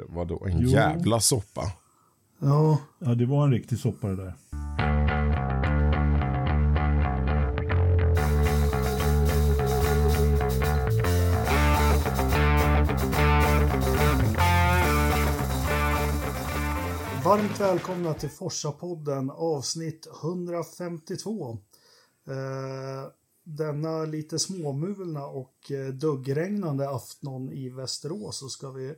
Det var då en Jo. jävla soppa. Ja, Ja, det var en riktig soppa det där. varmt välkomna till Forsa-podden avsnitt 152. Eh, denna lite småmulna och eh, duggregnande afton i Västerås så ska vi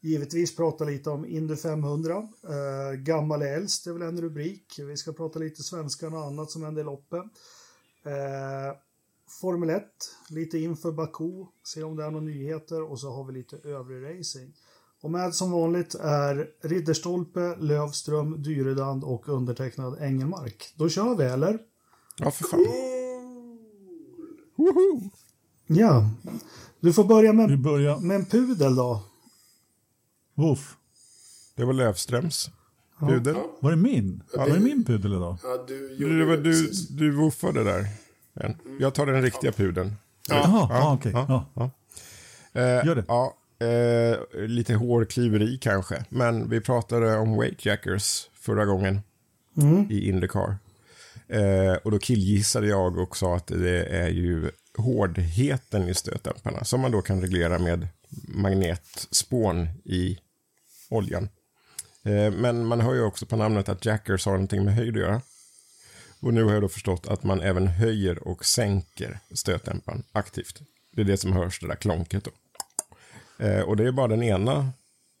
givetvis prata lite om Indy 500. Eh, gammal är äldst är väl en rubrik. Vi ska prata lite svenskan och annat som händer i loppet. Eh, Formel 1, lite inför Baku, se om det är några nyheter och så har vi lite övrig racing. Och med som vanligt är Ridderstolpe, Lövström, Dyredand och undertecknad Engelmark. Då kör vi eller? Ja, för fan. Woho! Ja. Du får börja med, börjar... med en pudel då. Woof. Det var Lövströms pudel. Var det min? Var det min pudel idag? Ja, du gjorde Du, du, du woofade där. En. Jag tar den riktiga pudeln. Jaha, ja, okej. ja, Ja. Eh, Gör det. Ja, eh, lite hårklyveri kanske. Men vi pratade om weightjackers förra gången i Indycar. Eh, och då killgissade jag och sa att det är ju hårdheten i stötdämparna som man då kan reglera med magnetspån i oljan. Eh, men man hör ju också på namnet att jackers har någonting med höjd att göra. Och nu har jag då förstått att man även höjer och sänker stötdämparen aktivt. Det är det som hörs, det där klonket då. Eh, och det är bara den ena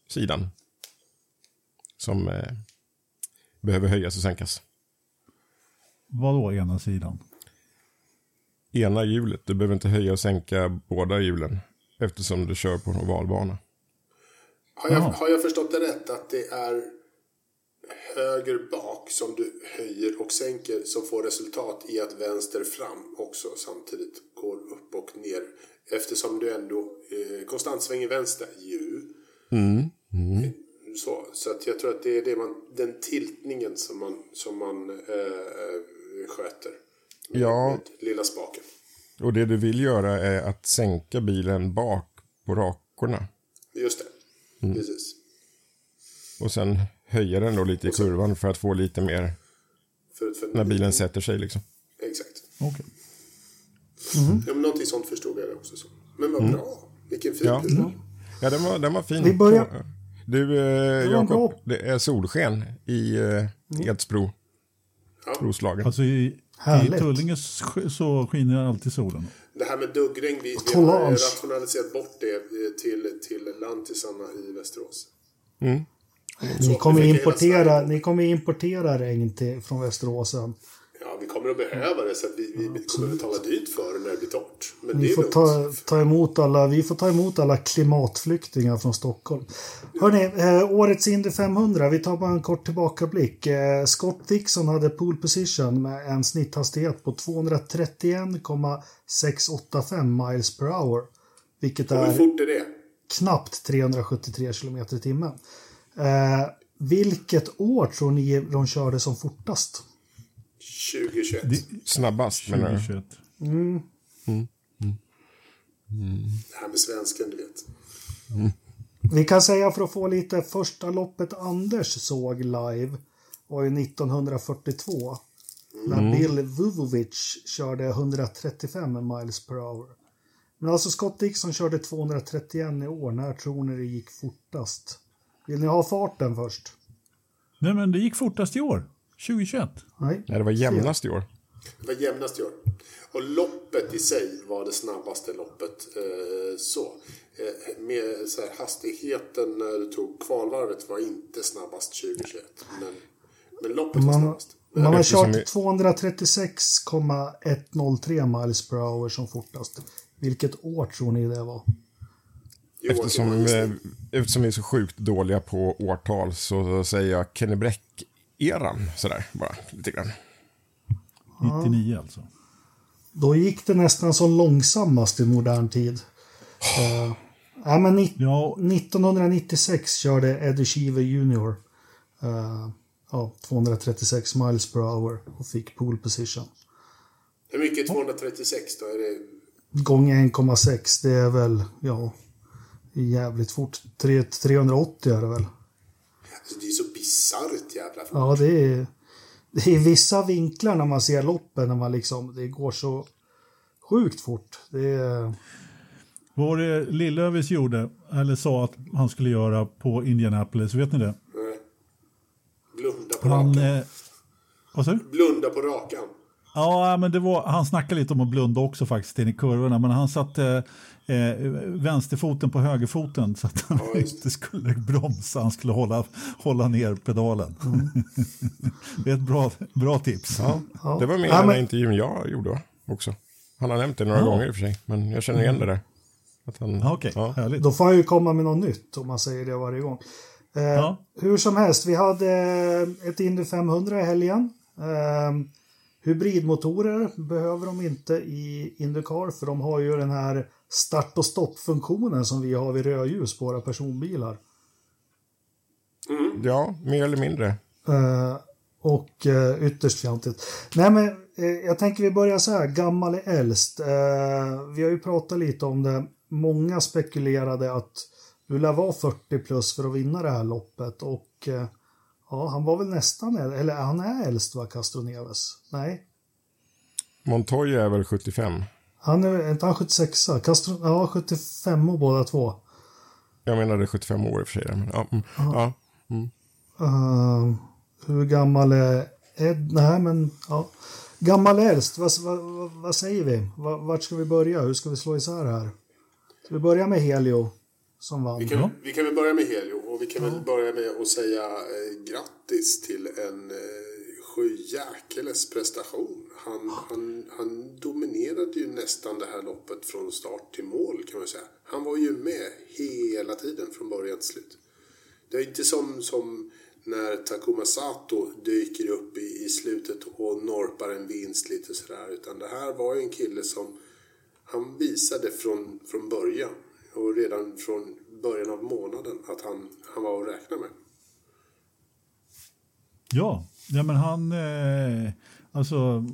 sidan som eh, behöver höjas och sänkas. Vad då ena sidan? Ena hjulet, du behöver inte höja och sänka båda hjulen eftersom du kör på en ovalbana. Har jag, har jag förstått det rätt att det är höger bak som du höjer och sänker som får resultat i att vänster fram också samtidigt går upp och ner eftersom du ändå eh, konstant svänger vänster ju. Så, så att jag tror att det är det man, den tiltningen som man, som man eh, sköter. Med, Ja. med lilla spaken. Och det du vill göra är att sänka bilen bak på rakorna. Det. Precis. Och sen höja den då lite i kurvan för att få lite mer För, för, när bilen sätter sig liksom. Exakt. Okej. Ja, men någonting sånt förstod jag det också. Så. Men vad bra. Vilken fin Ja. pudel. Ja, den var, den var fin. Vi börjar- Du, eh, Jakob, det är solsken i eh, Edsbro. Ja. Roslagen. Alltså i, i. Tullinge så skiner alltid solen. Det här med duggregn, vi, vi har rationaliserat bort det eh, till, till lantisarna i Västerås. Ni kommer, importera, ni kommer importera regn till, från Västerås sen. Ja, vi kommer att behöva det så att vi, vi kommer att betala dyrt för det när det blir torrt. Men Vi är får, ta, ta emot alla, vi får ta emot alla klimatflyktingar från Stockholm. Hörrni, eh, årets Indy 500, vi tar bara en kort tillbakablick. Eh, Scott Dixon hade pole position med en snitthastighet på 231,685 miles per hour. Vilket Och hur är fort är det? knappt 373 kilometer i timmen. Eh, vilket år tror ni de körde som fortast? 2021. Snabbast menar du? 2021. Det här med svensken, du vet. Vi kan säga för att få lite första loppet Anders såg live var ju 1942. När Bill Vuvovic körde 135 miles per hour. Men alltså Scott Dixon körde 231 i år. När tror ni det gick fortast? Vill ni ha farten först? Nej men det gick fortast i år. 2021. Nej. Nej, det var jämnast i år. Det var jämnast i år. Och loppet i sig var det snabbaste loppet. Eh, så. Eh, med så här, hastigheten när du tog kvalvarvet var inte snabbast 2021. Men, men loppet var Man, snabbast. man har kört vi- 236,103 miles per hour som fortast. Vilket år tror ni det var? Eftersom, eftersom vi är så sjukt dåliga på årtal så säger jag Kenny Bräck-eran sådär bara lite grann. 99 alltså. Då gick det nästan som långsammast i modern tid. Uh, ja, men Ja, 1996 körde Eddie Cheever Jr. eh, ja, 236 miles per hour och fick pole position. Hur mycket är 236 då? Är det Gånger 1,6 det är väl, ja, jävligt fort. 3, 380 är det väl? Alltså, det är så bisarrt jävla fort. Ja, det är, det är vissa vinklar när man ser loppen när man liksom, det går så sjukt fort. Det är, Vad det Lillövis gjorde, eller sa att han skulle göra på Indianapolis, vet ni det? Nej. Blunda på Han... rakan. Eh, vad sa du? Blunda på rakan. Ja, men det var, han snackade lite om att blunda också faktiskt in i kurvorna, men han satte eh, vänsterfoten på högerfoten så att han Ja, inte skulle bromsa, han skulle hålla, hålla ner pedalen. det är ett bra, bra tips. Ja, Ja. Det var med i Ja, den men- intervjun jag gjorde också. Han har nämnt det några Ja. gånger i och för sig, men jag känner igen det där. Att han, härligt. då får han ju komma med något nytt om man säger det varje gång. Eh, Ja. Hur som helst, vi hade eh, ett Indy 500 i helgen. Eh, hybridmotorer behöver de inte i Indycar för de har ju den här start och stoppfunktionen som vi har vid rödljus på våra personbilar. ja, mer eller mindre. Eh, och eh, ytterst fjantigt. Nej men eh, jag tänker vi börjar så här, gammal är äldst. Eh, vi har ju pratat lite om det. Många spekulerade att du lär vara 40 plus för att vinna det här loppet och eh, ja, han var väl nästan, äl- eller han är äldst va, Castro Neves? Nej, Montoya är väl 75. Han är inte han 76 Castro, ja 75 och båda två. Jag menade 75 år i och för sig. Men, ja, mm, ja. Eh, hur gammal är Ed? Nej, men ja. Gammal äldst, vad, vad, vad, säger vi? Va- Vart ska vi börja? Hur ska vi slå isär här? Ska vi börja med Helio som vann? Vi kan, vi kan väl börja med Helio och vi kan väl börja med att säga eh, grattis till en eh, sjujäkeles prestation. Han, han, han dominerade ju nästan det här loppet från start till mål kan man säga. Han var ju med hela tiden från början till slut. Det är inte som, som när Takuma Sato dyker upp i, i slutet och norpar en vinst lite sådär. Utan det här var ju en kille som han visade från, från början och redan från början av månaden att han, han var att räkna med. Ja, ja men han... Eh, alltså,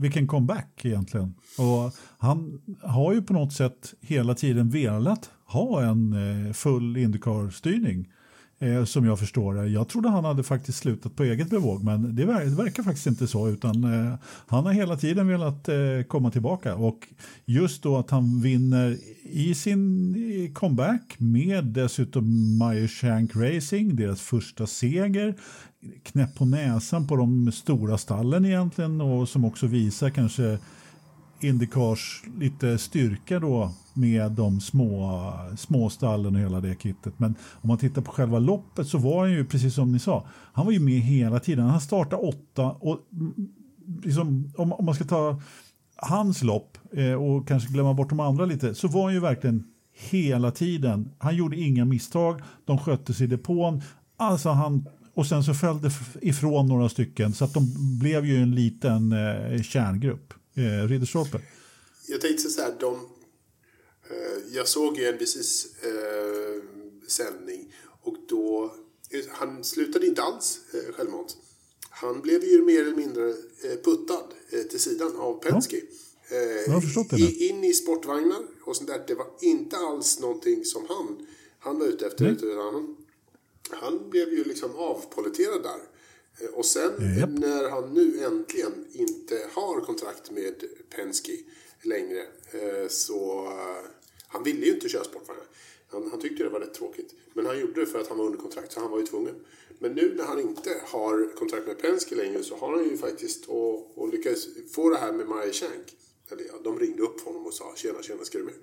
vilken comeback egentligen. Och han har ju på något sätt hela tiden velat ha en eh, full Indycar-styrning. Eh, som jag förstår det. Jag trodde han hade faktiskt slutat på eget bevåg men det, ver- det verkar faktiskt inte så utan eh, han har hela tiden velat eh, komma tillbaka och just då att han vinner i sin eh, comeback med dessutom Meyer Shank Racing, deras första seger, knäpp på näsan på de stora stallen egentligen och som också visar kanske Indycars lite styrka då med de små, små stallen och hela det kittet. Men om man tittar på själva loppet så var han ju precis som ni sa, han var ju med hela tiden. Han startade åtta och liksom, om, om man ska ta hans lopp eh, och kanske glömma bort de andra lite så var han ju verkligen hela tiden. Han gjorde inga misstag, de skötte sig i depån. Alltså han, och sen så följde f- ifrån några stycken så att de blev ju en liten eh, kärngrupp. Eh, Ridderstolpe. Jag tänkte så här, de, eh, jag såg ju NBCs eh, sändning och då, eh, han slutade inte alls eh, självmant. Han blev ju mer eller mindre eh, puttad eh, till sidan av Penske. Eh, Jag har förstått det i, in i sportvagnar och sånt där. Det var inte alls någonting som han, han var ute efter. Nej. Utan han, han blev ju liksom avpoliterad där. Eh, Och sen Japp. när han nu äntligen inte har kontrakt med Penske längre eh, så... eh, Han ville ju inte köra sportvagnar. Han, han tyckte det var rätt tråkigt. Men han gjorde det för att han var under kontrakt så han var ju tvungen. Men nu när han inte har kontrakt med Penske längre så har han ju faktiskt och, och lyckats få det här med Maya Shank. Eller ja, de ringde upp honom och sa tjena, tjena, ska du med?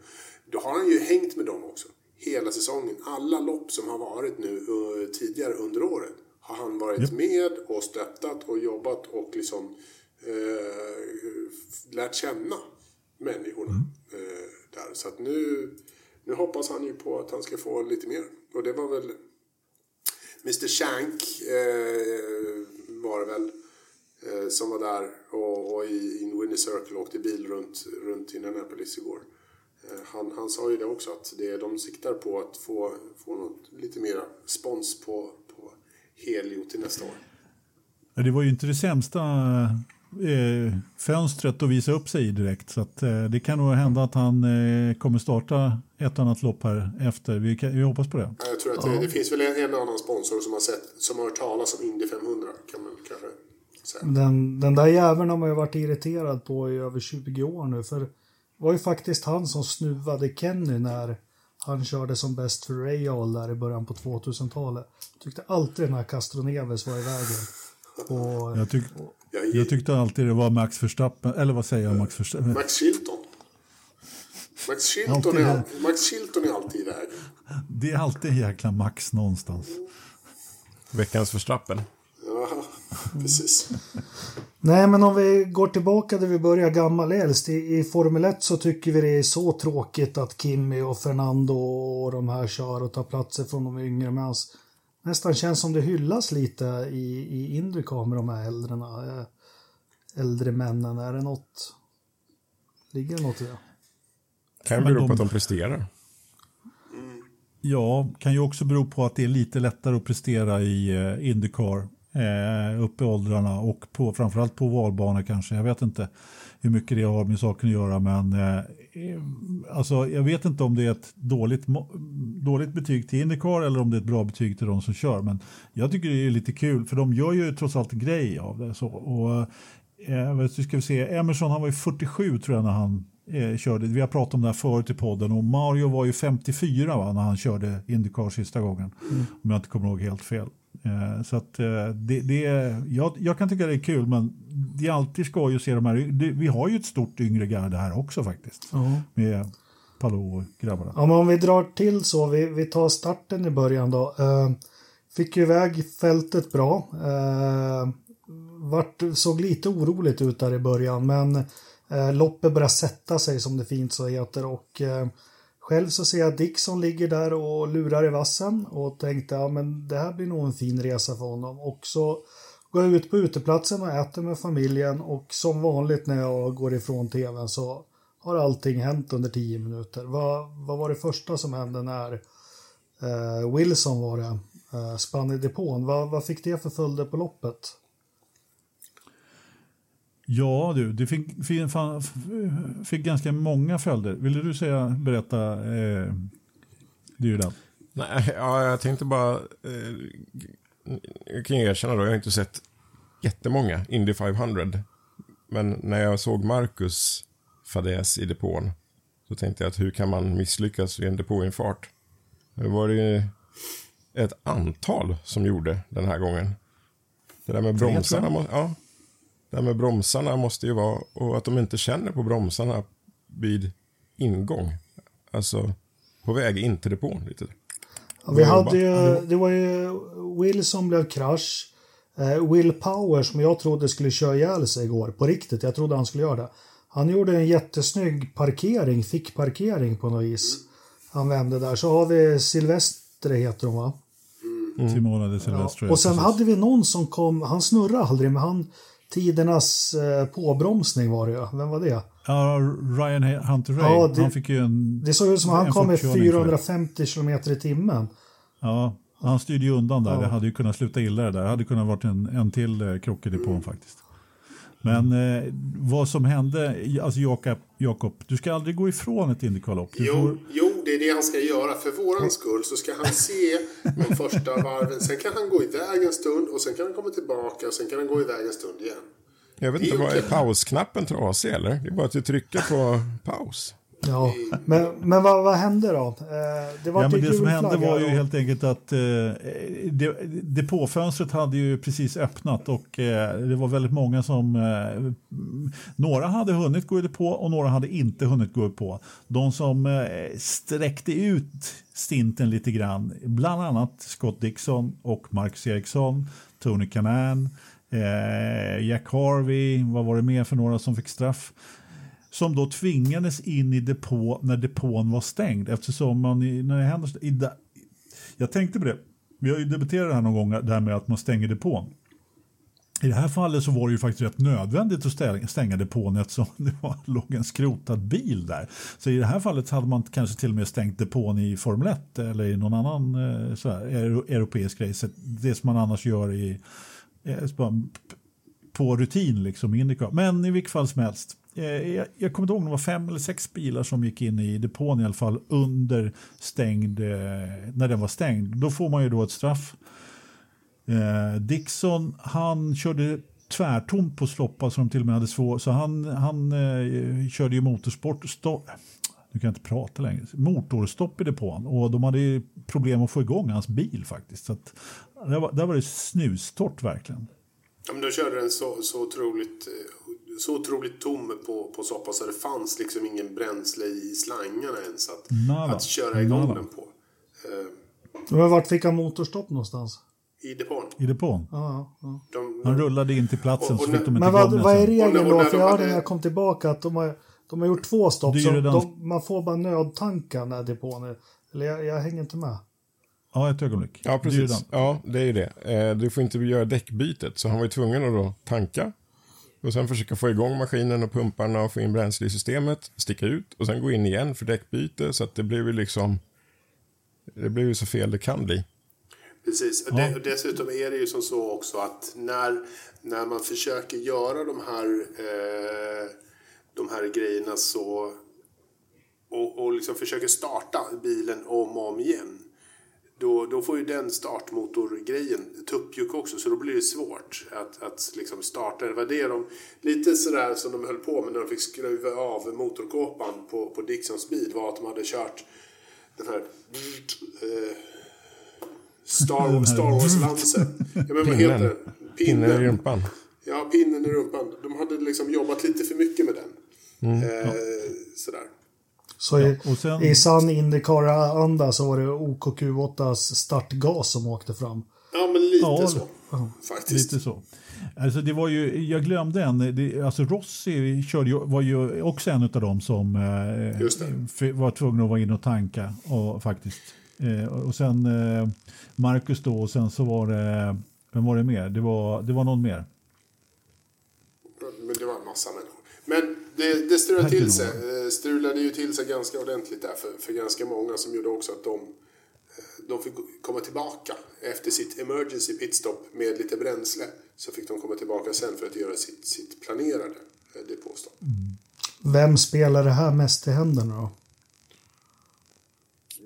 Då har han ju hängt med dem också. Hela säsongen. Alla lopp som har varit nu eh, tidigare under året har han varit med och stöttat och jobbat och liksom eh, lärt känna människorna eh, där. Så att nu, nu hoppas han ju på att han ska få lite mer. Och det var väl Mr Shank eh, var det väl eh, som var där och, och i in Winnie Circle åkte bil runt, runt Indianapolis igår. Eh, han, han sa ju det också att det, de siktar på att få, få något, lite mera spons på, på Helio till nästa år. Ja, Det var ju inte det sämsta eh, fönstret att visa upp sig i direkt. Så att, eh, det kan nog hända att han eh, kommer starta ett annat lopp här efter. Vi, kan, vi hoppas på det. Jag tror att det, det finns väl en, en annan sponsor som har, sett, som har hört talas om Indy 500. Kan man kanske säga. Den, den där jäveln har man ju varit irriterad på i över 20 år nu. För var ju faktiskt han som snuvade Kenny när han körde som bäst för Rayall där i början på 2000-talet. Tyckte alltid den här Castroneves var i vägen. Och, Jag, tyck, Jag, jag tyckte alltid det var Max Verstappen, eller vad säger jag Max Verstappen? Max Chilton. Max Chilton, Alltid är, all- Max Chilton är alltid i vägen. Det är alltid en jäkla Max någonstans. Veckans Verstappen. Precis. Nej, men om vi går tillbaka där vi börjar gammal äldst. I, I Formel 1 så tycker vi det är så tråkigt att Kimi och Fernando och de här kör och tar platser från de yngre. Medan nästan känns som det hyllas lite i, i Indycar med de här äldrena, eh, äldre männen. Är det något? Ligger det något i det? Kan Men bero på att de presterar. Ja, kan ju också bero på att det är lite lättare att prestera i eh, Indycar eh, upp i åldrarna och på, framförallt på valbanor kanske. Jag vet inte hur mycket det har med saken att göra men eh, alltså, jag vet inte om det är ett dåligt, dåligt betyg till Indycar eller om det är ett bra betyg till de som kör. Men jag tycker det är lite kul för de gör ju trots allt grej av det. Så, och, eh, ska vi se, Emerson han var ju 47 tror jag när han eh, körde. Vi har pratat om det här förut i podden och Mario var ju 54 va, när han körde Indycar sista gången. Om jag inte kommer ihåg helt fel. Eh, så att eh, det, det jag, jag kan tycka det är kul men det är alltid skoj att se de här. Det, vi har ju ett stort yngre garde här också faktiskt. Med Palou och grabbarna. Ja, men om vi drar till så, vi, vi tar starten i början då. Eh, fick ju iväg fältet bra. Eh, vart, såg lite oroligt ut där i början, men eh, loppet börjar sätta sig som det fint så heter. Och eh, själv så ser jag Dickson ligger där och lurar i vassen och tänkte ja men det här blir nog en fin resa för honom. Och så går jag ut på uteplatsen och äter med familjen och som vanligt när jag går ifrån tvn så har allting hänt under tio minuter. Vad, vad var det första som hände när eh, Wilson var det, eh, spann i depån? Vad, vad fick det för följder på loppet? Ja du, det fick, fick, fick ganska många följder. Ville du säga, berätta, eh, Dyrdan? Nej, ja, jag tänkte bara... Eh, jag kan ju erkänna då, jag har inte sett jättemånga Indy 500. Men när jag såg Marcus fadäs i depån så tänkte jag att hur kan man misslyckas vid en depåinfart? Det var det ju ett antal som gjorde den här gången. Det där med bromsarna, ja, det där med bromsarna måste ju vara, och att de inte känner på bromsarna vid ingång. Alltså på väg in till depån lite. Ja, vi hade ju, det var ju Wilson blev krasch. Eh, Will Power som jag trodde skulle köra ihjäl sig igår, på riktigt, jag trodde han skulle göra det. Han gjorde en jättesnygg parkering, fick parkering på något vis. Han vände där. Så har vi Silvestre heter hon va? Simona de Silvestre. Och sen precis. hade vi någon som kom, han snurrade aldrig men han tidernas eh, påbromsning var det ju. Vem var det? Ja, Ryan Hunter Ray, Ja, det- han fick ju en... Det såg ut som att han kom med fortkörning för det. 450 kilometer i timmen. Ja, han styrde ju undan där. Ja. Det hade ju kunnat sluta illa det där. Det hade kunnat varit en, en till eh, krock i depån faktiskt. Men eh, vad som hände, alltså Jakob, Jakob, du ska aldrig gå ifrån ett Indycarlopp. Jo, får, jo, det är det han ska göra. För våran skull så ska han se de första varven. Sen kan han gå iväg en stund och sen kan han komma tillbaka och sen kan han gå iväg en stund igen. Jag vet inte, vad är pausknappen trasig eller? Det är bara att du trycker på paus. Ja, men, men vad, vad hände då? Eh, det var ja, men ju det som hände var ju och- helt enkelt att eh, det, depåfönstret hade ju precis öppnat och eh, det var väldigt många som... Eh, några hade hunnit gå i depå och några hade inte hunnit gå på. De som eh, sträckte ut stinten lite grann, bland annat Scott Dixon och Marcus Eriksson, Tony Kanan, eh, Jack Harvey, vad var det mer för några som fick straff? Som då tvingades in i depå när depån var stängd eftersom man i, när det händer i, da- jag tänkte på det vi har ju debatterat det här någon gång det här med att man stänger depån i det här fallet så var det ju faktiskt rätt nödvändigt att stänga depån eftersom det var, låg en skrotad bil där. Så i det här fallet hade man kanske till och med stängt depån i Formel 1 eller i någon annan eh, så här, europeisk race. Det som man annars gör i eh, på rutin liksom i Indycar. Men i vilket fall som helst. Eh, jag, jag kommer inte ihåg om det var fem eller sex bilar som gick in i depån i alla fall under stängd, eh, när den var stängd. Då får man ju då ett straff. Eh, Dixon, han körde tvärtomt på Sloppa som de till och med hade svår, så han, han eh, körde ju motorsport. Stå, nu kan jag inte prata längre. Motorstopp i depån och de hade ju problem att få igång hans bil faktiskt. Så att, där, var, där var det snustort verkligen. Ja, men de körde den så, så otroligt eh, så otroligt tom på, på soppa så det fanns liksom ingen bränsle i slangarna ens att, Nada. att köra igång Nada. den på. Eh, vart fick han motorstopp någonstans? I depån. I depån. Ja, ja. De, Han rullade in till platsen Och- och så fick de inte Men vad, vad är regeln då? För jag hörde när jag kom tillbaka att de har, de har gjort två stopp. Så redan- de, man får bara nödtanka när depån är... Eller jag, jag hänger inte med. Ja, ett ögonblick. Ja, Det är ju precis. Ja, det är ju det. Eh, Du får inte göra däckbytet, så han var ju tvungen att då tanka. Och sen försöka få igång maskinen och pumparna och få in bränsle i systemet, sticka ut och sen gå in igen för däckbyte. Så att det blev ju liksom... Det blev ju så fel det kan bli. Precis. Och Det, och dessutom är det ju som så också att när, när man försöker göra de här, eh, de här grejerna så och, och liksom försöker starta bilen om och om igen. Då, då får ju den startmotorgrejen tuppjuck också så då blir det svårt att, att liksom starta. Det var det de, lite sådär som de höll på med när de fick skruva av motorkåpan på, på Dixons bil var att de hade kört den här eh, Star, Star Wars-lansen. Ja, men vad heter den? Pinnen i rumpan. Ja, pinnen i rumpan. De hade liksom jobbat lite för mycket med den. Eh, sådär. Så i, och sen- i sann Indycar-anda så var det OKQ8s startgas som åkte fram. Ja, men lite Ja, så. Faktiskt. Lite så. Alltså det var ju, jag glömde en, det, alltså Rossi körde ju, var ju också en av dem som eh, var tvungen att vara inne och tanka. Och, faktiskt. Eh, och sen eh, Marcus då och sen så var det, vem var det mer? Det var, det var någon mer. Men det var en massa människor. Men det, det strulade till sig. eh, Strulade ju till sig ganska ordentligt där för, för ganska många som gjorde också att de, eh, de fick komma tillbaka efter sitt emergency pitstop med lite bränsle. Så fick de komma tillbaka sen för att göra sitt, sitt planerade eh, depåstopp. Vem spelar det här mest i händerna då?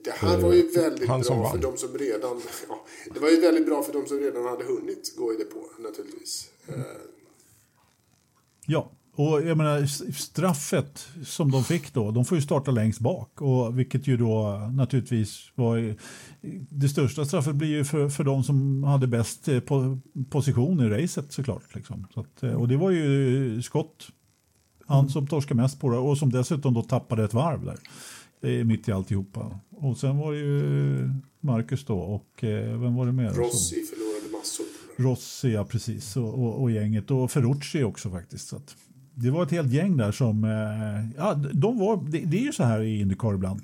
Det här var ju väldigt bra för vann. de som redan... Ja, det var ju väldigt bra för de som redan hade hunnit gå i depå naturligtvis. Eh, Ja, och jag menar straffet som de fick då, de får ju starta längst bak. Och vilket ju då naturligtvis var... Det största straffet blir ju för, för de som hade bäst eh, po, position i racet såklart. Liksom. Så att, eh, och det var ju Scott, han som torskade mest på det och som dessutom då tappade ett varv där. Det är mitt i alltihopa. Och sen var det ju Marcus då och eh, vem var det mer? Rossi förlorade massor. Rossi, ja precis, och, och, och gänget. Och Ferrucci också faktiskt. Så att det var ett helt gäng där som... Eh, ja, de var, det, det är ju så här i Indycar ibland.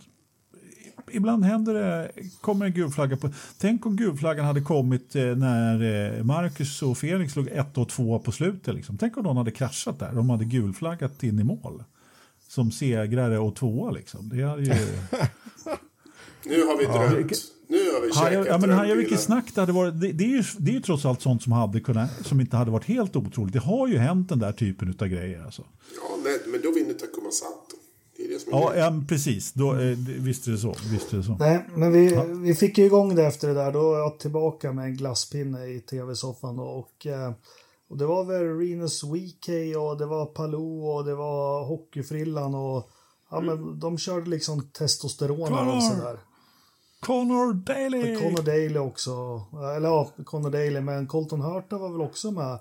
Ibland händer det, kommer en gul flagga på... Tänk om gulflaggan hade kommit eh, när eh, Marcus och Felix låg ett och två på slutet. Liksom. Tänk om de hade kraschat där. De hade gulflaggat in i mål. Som segrare och tvåa liksom. Det hade ju... Nu har vi drömt. Nu har vi käkat ja, men drömbilar. vilket snack det hade varit. Det, det, är ju, det är ju trots allt sånt som, hade kunnat, som inte hade varit helt otroligt. Det har ju hänt den där typen av grejer. Alltså. Ja, nej, men då vinner Takuma Sato. Det är det som är Ja, ja, precis. Då, eh, visst är det så. Visst är det så. Nej, men vi, vi fick ju igång det efter det där. Då var jag tillbaka med en glasspinne i tv-soffan. Och, eh, och det var väl Renus Weekay och det var Palou och det var Hockeyfrillan och ja, men de körde liksom testosteron och sådär. Connor Daly! Connor Daly också. Eller ja, Connor Daly, men Colton Hurta var väl också med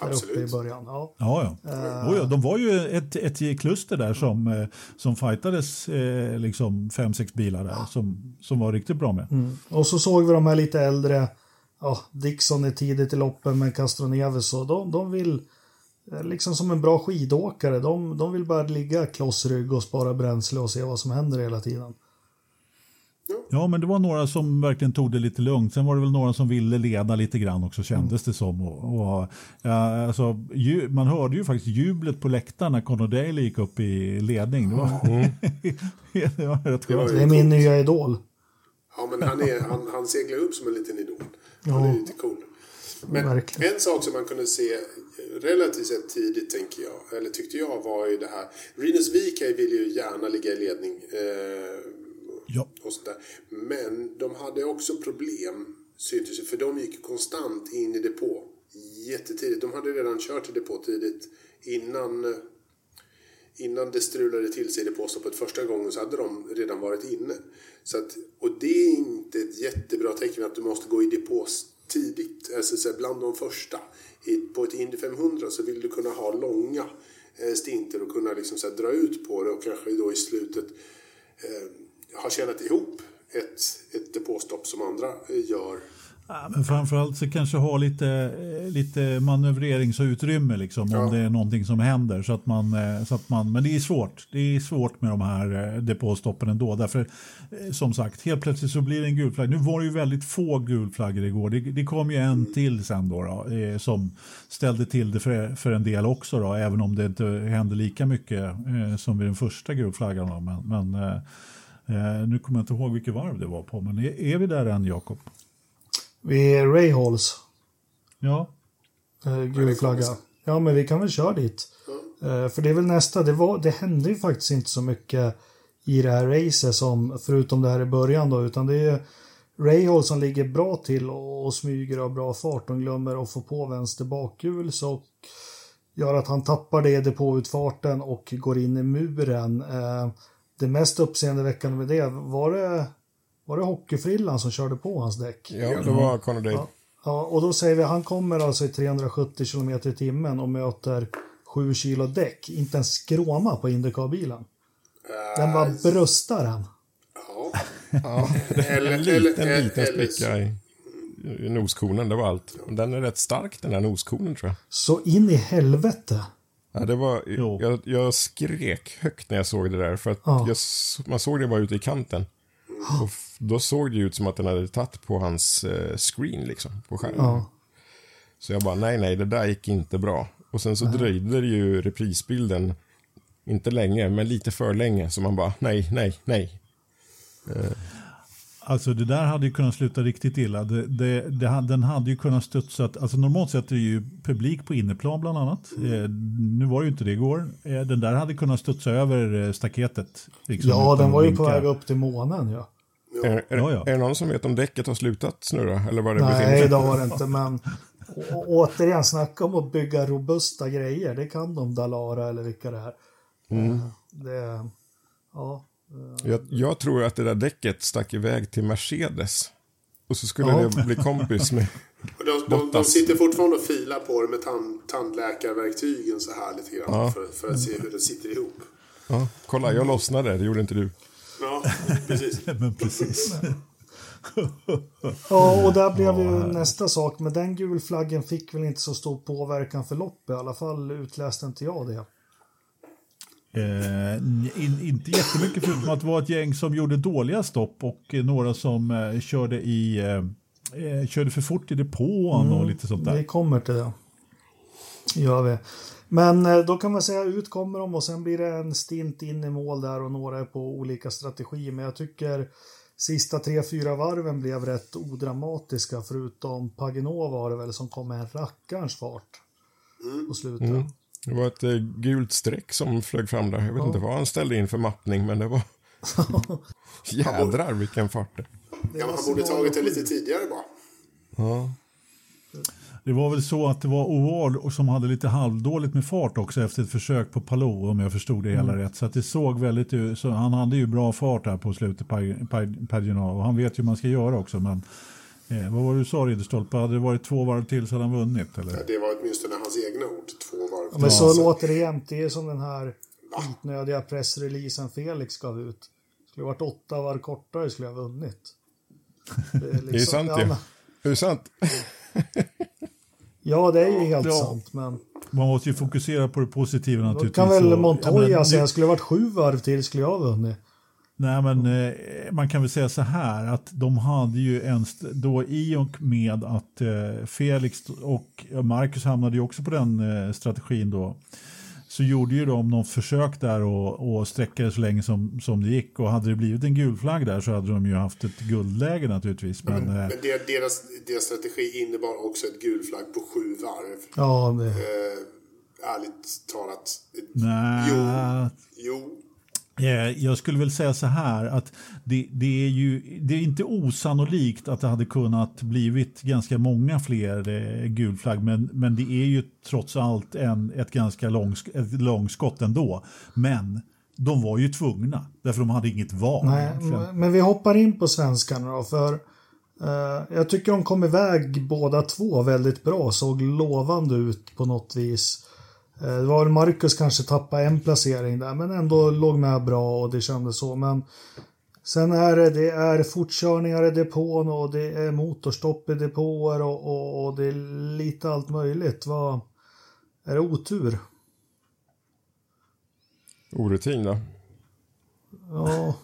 där Absolut. uppe i början. Ja. Ja, ja. Oh, ja. De var ju ett, ett kluster där som, eh, som fightades eh, liksom fem, sex bilar där som, som var riktigt bra med. Och så såg vi de här lite äldre, ja, Dixon är tidigt i loppen med Castroneves och de, de vill, eh, liksom som en bra skidåkare, de, de vill bara ligga klossrygg och spara bränsle och se vad som händer hela tiden. Ja, men det var några som verkligen tog det lite lugnt. Sen var det väl några som ville leda lite grann också kändes det som. Och, och, ja, alltså, ju, man hörde ju faktiskt jublet på läktaren när Conor Daly gick upp i ledning. Det var, det var rätt skönt. ju Det är min nya idol. Ja, men han, är, han, han seglar upp som en liten idol. Han är lite cool. Men Verkligen. en sak som man kunde se relativt sett tidigt tänker jag, eller tyckte jag var ju det här. Rinus VK vill ju gärna ligga i ledning. Eh, Ja. och sådär. Men de hade också problem, syntes det, för de gick konstant in i depå. Jättetidigt. De hade redan kört i depå tidigt. Innan, eh, innan det strulade till sig i depåstoppet första gången så hade de redan varit inne. Så att, och det är inte ett jättebra tecken att du måste gå i depå tidigt, alltså bland de första. På ett Indy 500 så vill du kunna ha långa eh, stinter och kunna liksom så här, dra ut på det och kanske då i slutet eh, ha tjänat ihop ett, ett depåstopp som andra gör. Ja, men framförallt så kanske ha lite, lite manövreringsutrymme liksom, om Ja. det är någonting som händer. Så att man, eh, så att man, men det är svårt. Det är svårt med de här eh, depåstoppen ändå. Därför, eh, som sagt, helt plötsligt så blir det en gul flagg. Nu var det ju väldigt få gulflaggor igår. Det, det kom ju en till sen då, då som ställde till det för, för en del också. Då, även om det inte hände lika mycket som vid den första gulflaggan. Men, men eh, nu kommer jag inte ihåg vilket varv det var på. Men är, är vi där än, Jakob? Vi är Rayhalls. Ja. Eh, gul flagga. Ja, men vi kan väl köra dit. Eh, för det är väl nästa. Det, var, det hände ju faktiskt inte så mycket i det här racet som, förutom det här i början då, utan det är Rahal som ligger bra till och, och smyger av bra fart. De glömmer att få på vänster bakhjul så gör att han tappar det i depåutfarten och går in i muren. Eh, det mest uppseendeväckande med det, var det, var det hockeyfrillan som körde på hans däck? Ja, det var Conor Dade. Ja. Ja, och då säger vi han kommer alltså i 370 km i timmen och möter 7 kilo däck. Inte en skråma på Indycar-bilen. Den var bröstar han. Ja. Ja, Eller- en liten, eller- liten spricka i, i noskonen, det var allt. Den är rätt stark den här noskonen tror jag. Så in i helvete. Ja, det var, Jo. jag, jag skrek högt när jag såg det där. För att Ja. jag, man såg det bara ute i kanten. Och då såg det ut som att den hade tagit på hans eh, screen liksom, på skärmen. Ja. Så jag bara, nej, nej, det där gick inte bra. Och sen så dröjde det ju reprisbilden, inte länge, men lite för länge. Så man bara, nej, nej, nej. Alltså det där hade ju kunnat sluta riktigt illa. Det, det, det, den hade ju kunnat studsa. Alltså normalt sett är det ju publik på inneplan bland annat. Eh, nu var det ju inte det igår. Eh, den där hade kunnat studsa över eh, staketet. liksom, Ja, den var ju på väg upp till månen ja. Är, är, Ja, ja. är det någon som vet om däcket har slutat snurra? Eller vad det Nej, det har det inte, men å- återigen, snacka om att bygga robusta grejer. Det kan de, Dalara eller vilka det är. Mm. Det, ja. Jag, jag tror att det där däcket stack iväg till Mercedes. Och så skulle Ja. det bli kompis med... Och de, de, de sitter fortfarande och filar på det med tand, tandläkarverktygen så här lite grann. För, för att se hur det sitter ihop. Ja, kolla, jag lossnade, det gjorde inte du. Ja, precis. Men precis. Ja, och där blev ju nästa sak. Men den gulflaggen fick väl inte så stor påverkan för loppet. I alla fall utläste inte jag det. Eh, in, inte jättemycket förutom att det var ett gäng som gjorde dåliga stopp och eh, några som eh, körde, i, eh, eh, körde för fort i depån och lite sånt Vi där. kommer till det. Gör vi. Men eh, då kan man säga ut kommer de och sen blir det en stint in i mål där och några är på olika strategier. Men jag tycker sista tre, fyra varven blev rätt odramatiska förutom Paginot var det väl som kom med en rackarns fart på slutet. Mm. Det var ett eh, gult streck som flög fram där. Jag vet inte vad han ställde in för mappning, men det var... Jädrar vilken fart det. Ja, han borde tagit det lite tidigare bara. Ja. Det var väl så att det var Oval och som hade lite halvdåligt med fart också efter ett försök på Palou om jag förstod det hela rätt. Så att det såg väldigt ut, så han hade ju bra fart här på slutet, Pag- Pag- Paginot, och han vet ju hur man ska göra också. Men eh, vad var det du sa Ridderstolpe, hade det varit två varv till så hade han vunnit eller? Det var åtminstone hans egna ord. Varv. Ja, men så låter det jämt. Det är som den här skitnödiga pressreleasen Felix gav ut. Skulle varit åtta var kortare skulle jag ha vunnit. Det är, liksom, Det är sant ja, ju. men- Det är sant. ja, det är ju helt Ja. sant. Men Man måste ju fokusera på det positiva då naturligtvis. kan väl Montoya ja, men säga, skulle det varit sju varv till skulle jag ha vunnit. Nej, men eh, man kan väl säga så här att de hade ju en, st- då i och med att eh, Felix och ja, Marcus hamnade ju också på den eh, strategin då. så gjorde ju de någon försök där och, och sträcka det så länge som, som det gick. Och hade det blivit en gul flagg där så hade de ju haft ett guldläge naturligtvis. Men, Men, eh, men deras, deras strategi innebar också ett gul flagg på sju varv. Ja, det, Eh, ärligt talat. nja, Jo. Eh, Jag skulle väl säga så här att det, det, är ju det är inte osannolikt att det hade kunnat blivit ganska många fler eh, gulflagg men, men det är ju trots allt en, ett ganska lång, ett långskott ändå. Men de var ju tvungna därför de hade inget val. nej, men vi hoppar in på svenskarna då, för eh, jag tycker de kom iväg båda två väldigt bra, såg lovande ut på något vis. Eh, det var väl Marcus kanske tappade en placering där, men ändå låg med bra och det kändes så. Men sen är det, det är fortkörningar i depån och det är motorstopp i depåer och, och, och det är lite allt möjligt. Vad, är det otur? Orutin då? Ja, Ja,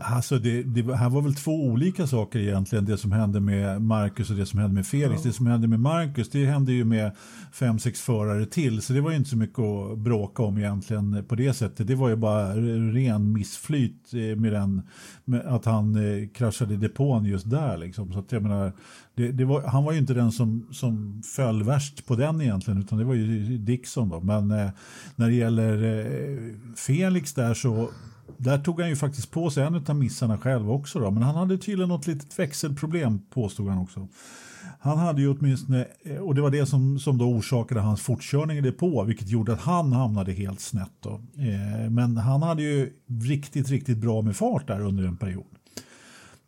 Alltså det, det här var väl två olika saker egentligen, det som hände med Marcus och det som hände med Felix. Det som hände med Marcus, det hände ju med fem, sex förare till, så det var ju inte så mycket att bråka om egentligen på det sättet. Det var ju bara ren missflyt eh, med, den, med att han eh, kraschade i depån just där. Liksom. Så att jag menar, det, det var, han var ju inte den som, som föll värst på den egentligen, utan det var ju Dixon. Då. Men eh, när det gäller eh, Felix där så där tog han ju faktiskt på sig en av missarna själv också. Då. Men han hade tydligen något litet växelproblem påstod han också. Han hade ju åtminstone, och det var det som, som då orsakade hans fortkörning i depå, vilket gjorde att han hamnade helt snett. Då. Eh, men han hade ju riktigt, riktigt bra med fart där under en period.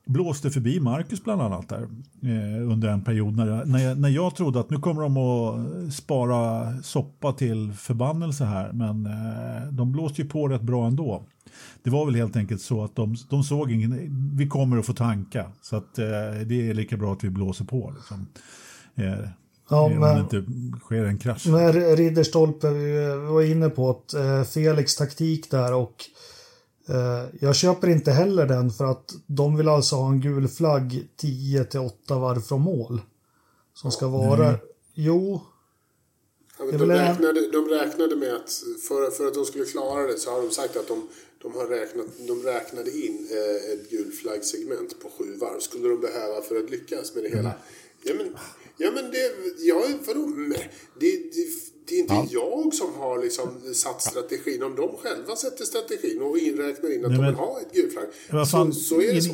Blåste förbi Marcus bland annat där eh, under en period när jag, när, jag, när jag trodde att nu kommer de att spara soppa till förbannelse här, men eh, de blåste ju på rätt bra ändå. Det var väl helt enkelt så att de, de såg ingen, vi kommer att få tanka så att eh, det är lika bra att vi blåser på. Liksom. Eh, Ja, om men- det inte sker en krasch. Men Ridderstolpe, vi var inne på att eh, Felix taktik där och eh, jag köper inte heller den för att de vill alltså ha en gul flagg 10 till 8 varv från mål. Som ska vara... Jo, Ja, men de, en- räknade, de räknade med att för, för att de skulle klara det så har de sagt att de, de, har räknat, de räknade in eh, ett gulflaggsegment på sju varv. Skulle de behöva för att lyckas med det hela. Ja men, ja, men det, ja, vadå? Men Det, det, det är inte jag som har liksom satt strategin. Om de själva sätter strategin och inräknar in att Nej, de men- vill ha ett gulflagg. Vad fan, så, så är det så.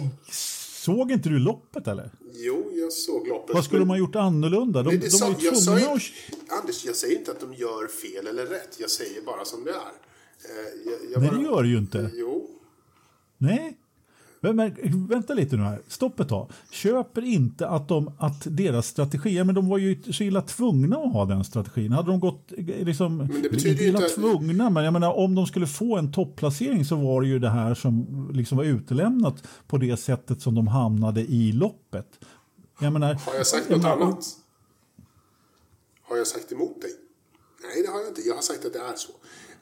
Såg inte du loppet eller? Jo, jag såg loppet. Vad skulle men- de ha gjort annorlunda? De, Nej, de det var sa, ju jag sa tvungna ju, att... Anders, jag säger inte att de gör fel eller rätt. Jag säger bara som det är. Eh, jag, jag Nej, bara, det gör det ju inte. Jo. Nej. Men, men, vänta lite nu här. Stopp ett tag. Köper inte att, de, att deras strategi, men de var ju så illa tvungna att ha den strategin. Hade de gått liksom, det betyder inte illa inte- tvungna, men jag menar om de skulle få en topplacering så var det ju det här som liksom var utelämnat på det sättet som de hamnade i loppet. Jag menar, Har jag sagt jag något menar, annat? Har jag sagt emot dig? Nej, det har jag inte. Jag har sagt att det är så.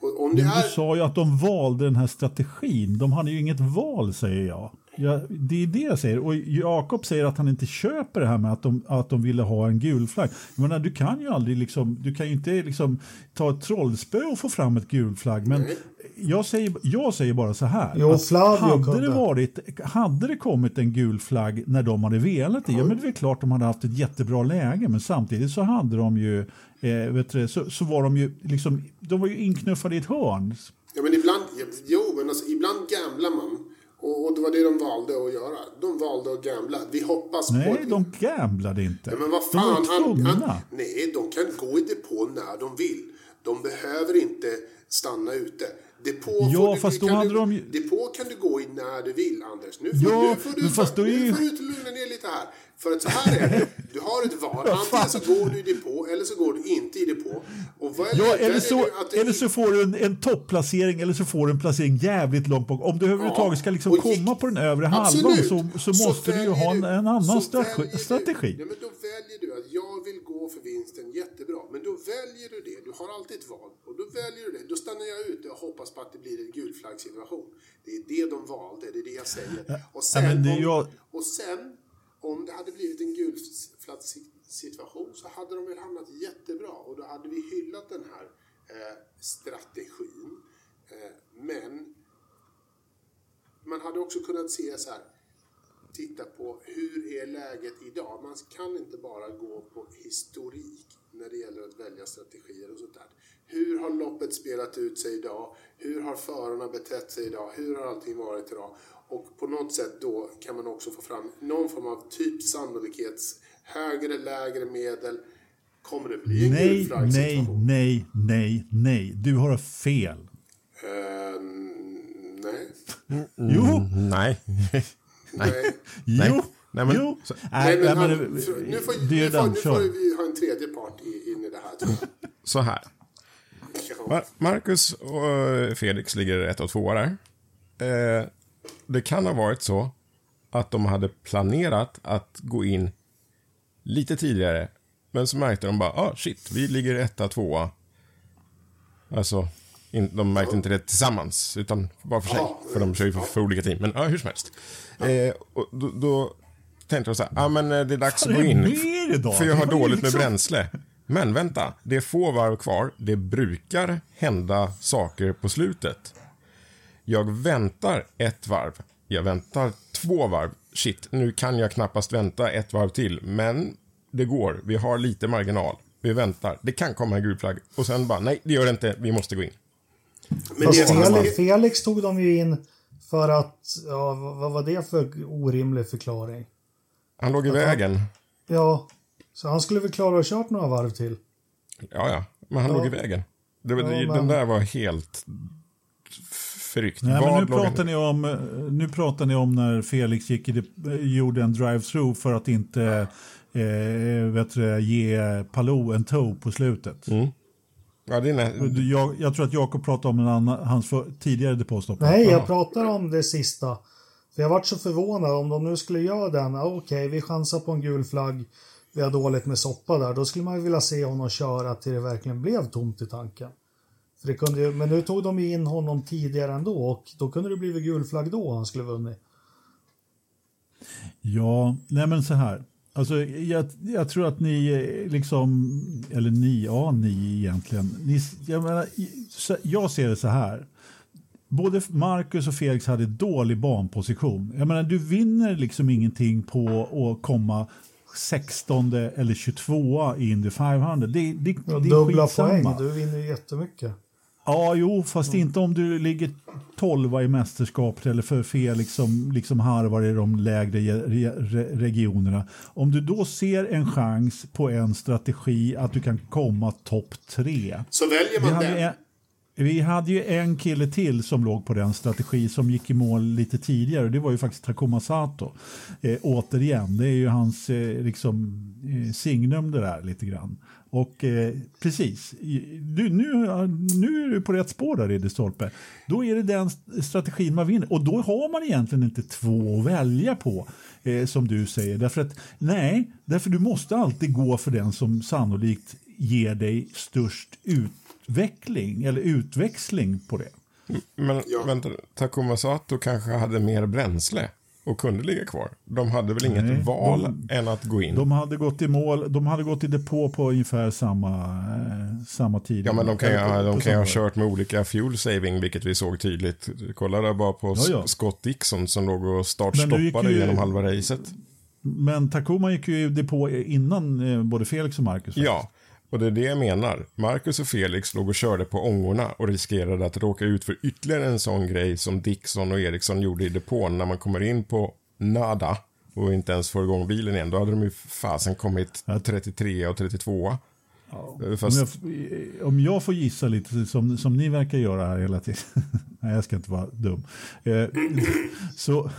Och om det Du är... sa ju att de valde den här strategin. De hade ju inget val, säger jag. Ja, det är det jag säger. Och Jakob säger att han inte köper det här med att de, att de ville ha en gul flagg. Jag menar, du kan ju aldrig liksom, du kan ju inte liksom ta ett trollspö och få fram ett gul flagg. Men jag säger, jag säger bara så här. Jo, hade, kunde. det varit, hade det kommit en gul flagg när de hade velat det, ja men det är klart de hade haft ett jättebra läge. Men samtidigt så hade de ju, eh, vet du, så, så var de ju liksom, de var ju inknuffade i ett hörn. Ja, men ibland... Jo, men alltså, ibland gamblar man. Och, och det var det de valde att göra. De valde att gambla. Vi hoppas på... Nej, de gamblade inte. Ja, men vad de var fan, ju han, tvungna. han, nej, de kan gå i depå när de vill. De behöver inte stanna ute. Depå, Ja, får du, fast då kan hade du, de ju- depå kan du gå i när du vill, Anders. Nu får, Ja, nu får du, fast är nu får du lugna ner lite här. För att så här är det. Du har ett val. Antingen så går du i depå eller så går du inte i depå. Och väljer, Ja, eller så, du eller så får du en, en topplacering eller så får du en placering jävligt långt bak. Om du överhuvudtaget ska liksom gick- komma på den övre halvan så, så måste du ju ha en, en annan så strategi. du- strategi. Ja, men då väljer du att jag vill gå för vinsten jättebra. Men då väljer du det. Du har alltid ett val. Och då väljer du det. Då stannar jag ute och hoppas på att det blir en gulflaggsituation. Det är det de valde. Det är det jag säger. Och sen, det är om, jag- och sen om det hade blivit en gulflaggssituation så hade de väl hamnat jättebra. Och då hade vi hyllat den här eh, strategin. Eh, men man hade också kunnat se så här, titta på hur är läget idag? Man kan inte bara gå på historik när det gäller att välja strategier och sånt där. Hur har loppet spelat ut sig idag? Hur har förarna betett sig idag? Hur har allting varit idag? Och på något sätt då kan man också få fram någon form av typ sannolikhets högre, lägre, medel. Kommer det bli en Nej, nej, nej, nej, nej. Du har fel. Uh, nej. Jo, Nej. Nej. Nej. jo, Nej, men- jo. så- Nej, men han, nu får, nu får, nu får vi ha en tredje part i, in i det här. Så här. Mar- Marcus och eh, Felix ligger ett och två där. Eh, det kan ha varit så att de hade planerat att gå in lite tidigare. Men så märkte de bara, ah shit, vi ligger etta, tvåa. Alltså, in, de märkte inte det tillsammans, utan bara för sig. Ja. För de kör ju för, för olika team. Men ja, hur som helst. Eh, och då, då tänkte de så här, ah, men eh, det är dags Vad att gå in. med? För jag har dåligt med liksom- bränsle. Men vänta, det är få varv kvar. Det brukar hända saker på slutet. Jag väntar ett varv. Jag väntar två varv. Shit, nu kan jag knappast vänta ett varv till. Men det går. Vi har lite marginal. Vi väntar. Det kan komma en gul flagg. Och sen bara, nej, det gör det inte. Vi måste gå in. Men Fast Felix, Felix tog de ju in för att, ja, vad var det för orimlig förklaring? Han låg i vägen. Ja, så han skulle väl klara att kört några varv till. Ja, ja. Men han Ja. låg i vägen. Det, var- Ja, Den men- där var helt förryckt. Nej, men nu, han- pratar ni om, eh, nu pratar ni om när Felix gick i eh, gjorde en drive-through för att inte eh, vet du, ge Palou en toe på slutet. Mm. Ja, det är nä- Jag, jag tror att Jakob pratade om en annan, hans för, tidigare depåstopp. Nej, jag pratar om det sista. För jag vart så förvånad om de nu skulle göra den. Okej, vi chansar på en gul flagg. Vi har dåligt med soppa där. Då skulle man ju vilja se honom köra till det verkligen blev tomt i tanken. För det kunde ju, men nu tog de in honom tidigare ändå och då kunde det blivit gul flagg då han skulle vunnit. Ja, nej men så här. Alltså, jag, jag tror att ni eh, liksom, eller ni, ja ni egentligen. Ni, jag, menar, jag ser det så här. Både Marcus och Felix hade dålig banposition. Jag menar, du vinner liksom ingenting på att komma 16 eller 22 i Indy 500. Det, det, det är Dubbla skitsamma. poäng, du vinner ju jättemycket. Ja, jo, fast inte om du ligger 12 i mästerskapet eller för Felix som liksom harvar i de lägre re, re, regionerna. Om du då ser en chans på en strategi att du kan komma topp tre. Så väljer man den vi hade ju en kille till som låg på den strategi som gick i mål lite tidigare. Det var ju faktiskt Takuma Sato. Eh, återigen, det är ju hans eh, liksom, eh, signum det där lite grann. Och eh, precis, du, nu, nu är du på rätt spår där Ridderstolpe. Då är det den strategin man vinner. Och då har man egentligen inte två att välja på. Eh, som du säger. Därför att, nej, därför du måste alltid gå för den som sannolikt ger dig störst utveckling eller utväxling på det. Men Ja. vänta, Takuma Sato kanske hade mer bränsle och kunde ligga kvar. De hade väl inget Nej, val de- än att gå in. De hade gått i mål, de hade gått i depå på ungefär samma, eh, samma tid. ja, men de kan ju, ha- de kan ha kört med olika fuel saving, vilket vi såg tydligt. Kolla där bara på Ja, ja. Scott Dixon som låg och startstoppade ju- genom halva racet. Men Takuma gick ju i depå innan eh, både Felix och Marcus. Ja, och det är det jag menar. Marcus och Felix låg och körde på ångorna och riskerade att råka ut för ytterligare en sån grej som Dixon och Eriksson gjorde i depån när man kommer in på nada och inte ens får igång bilen igen. Då hade de ju fasen kommit 33 och 32. Om Fast, jag, f- om jag får gissa lite som, som ni verkar göra här hela tiden. Nej, jag ska inte vara dum. Eh, så,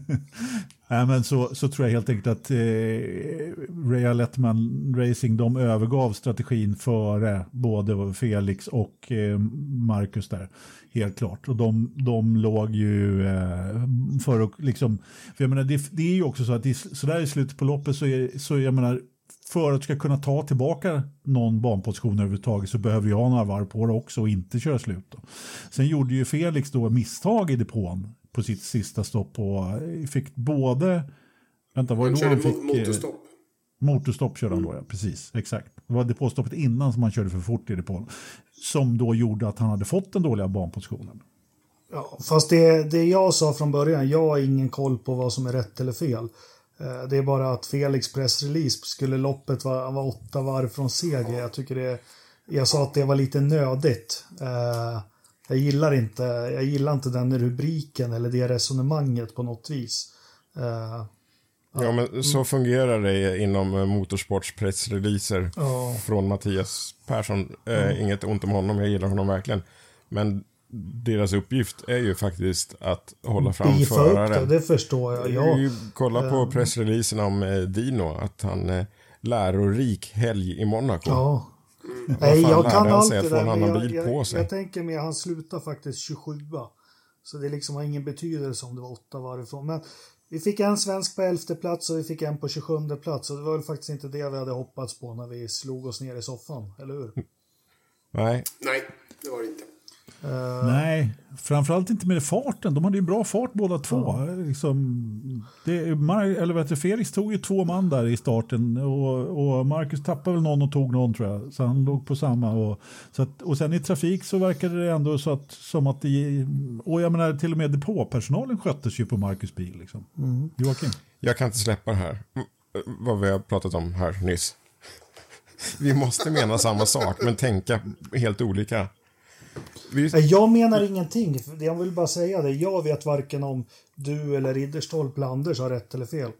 Nej, men så, så tror jag helt enkelt att eh, Ray Lettman Racing de övergav strategin före både Felix och eh, Marcus där. Helt klart. Och de, de låg ju eh, för att liksom... För jag menar, det, det är ju också så att i, så där i slutet på loppet så är så jag menar för att du ska kunna ta tillbaka någon banposition överhuvudtaget så behöver jag ha några varv på det också och inte köra slut. Då. Sen gjorde ju Felix då misstag i depån på sitt sista stopp och fick både... Vänta, var det då han fick... eh, motorstopp. Motorstopp körde han då, ja. Precis, exakt. Det var depåstoppet innan som han körde för fort i depån. Som då gjorde att han hade fått den dåliga banpositionen. Ja, fast det, det jag sa från början, jag har ingen koll på vad som är rätt eller fel. Eh, Det är bara att Felix pressrelease skulle loppet vara, vara åtta varv från seger. Jag tycker det, jag sa att det var lite nödigt. Eh, Jag gillar inte, jag gillar inte den rubriken eller det resonemanget på något vis. Eh, Ja, men så fungerar det inom eh, motorsportspressreleaser Ja. från Mattias Persson. Eh, Inget ont om honom, jag gillar honom verkligen. Men deras uppgift är ju faktiskt att hålla fram Beefa upp det, föraren. det förstår jag. Ja. Ja, Kolla på pressreleasen om Dino, att han eh, lärorik helg i Monaco. ja. Vad Nej, jag kan allt det att där, men annan jag, bil jag, jag tänker mig han slutar faktiskt 27 Så det liksom har ingen betydelse om det var åtta varv ifrån. Men vi fick en svensk på elfte plats och vi fick en på 27 plats. Och det var väl faktiskt inte det vi hade hoppats på när vi slog oss ner i soffan, eller hur? Nej, Nej, det var det inte. Eh, Nej, framförallt inte med farten. De hade ju bra fart båda två. Liksom, det, Mar- eller vet du, Felix tog ju två man där i starten och, och Marcus tappade väl någon och tog någon tror jag. Så han låg på samma. Och, så att, och sen i trafik så verkade det ändå så att, som att det, och jag menar till och med depåpersonalen sköttes ju på Marcus bil. Liksom. Joakim? jag kan inte släppa det här. V- Vad vi har pratat om här nyss. Vi måste mena samma sak, men tänka helt olika. Vi, Jag menar ingenting. Jag vill bara säga det. Jag vet varken om du eller Ridderstolpe eller Anders har rätt eller fel.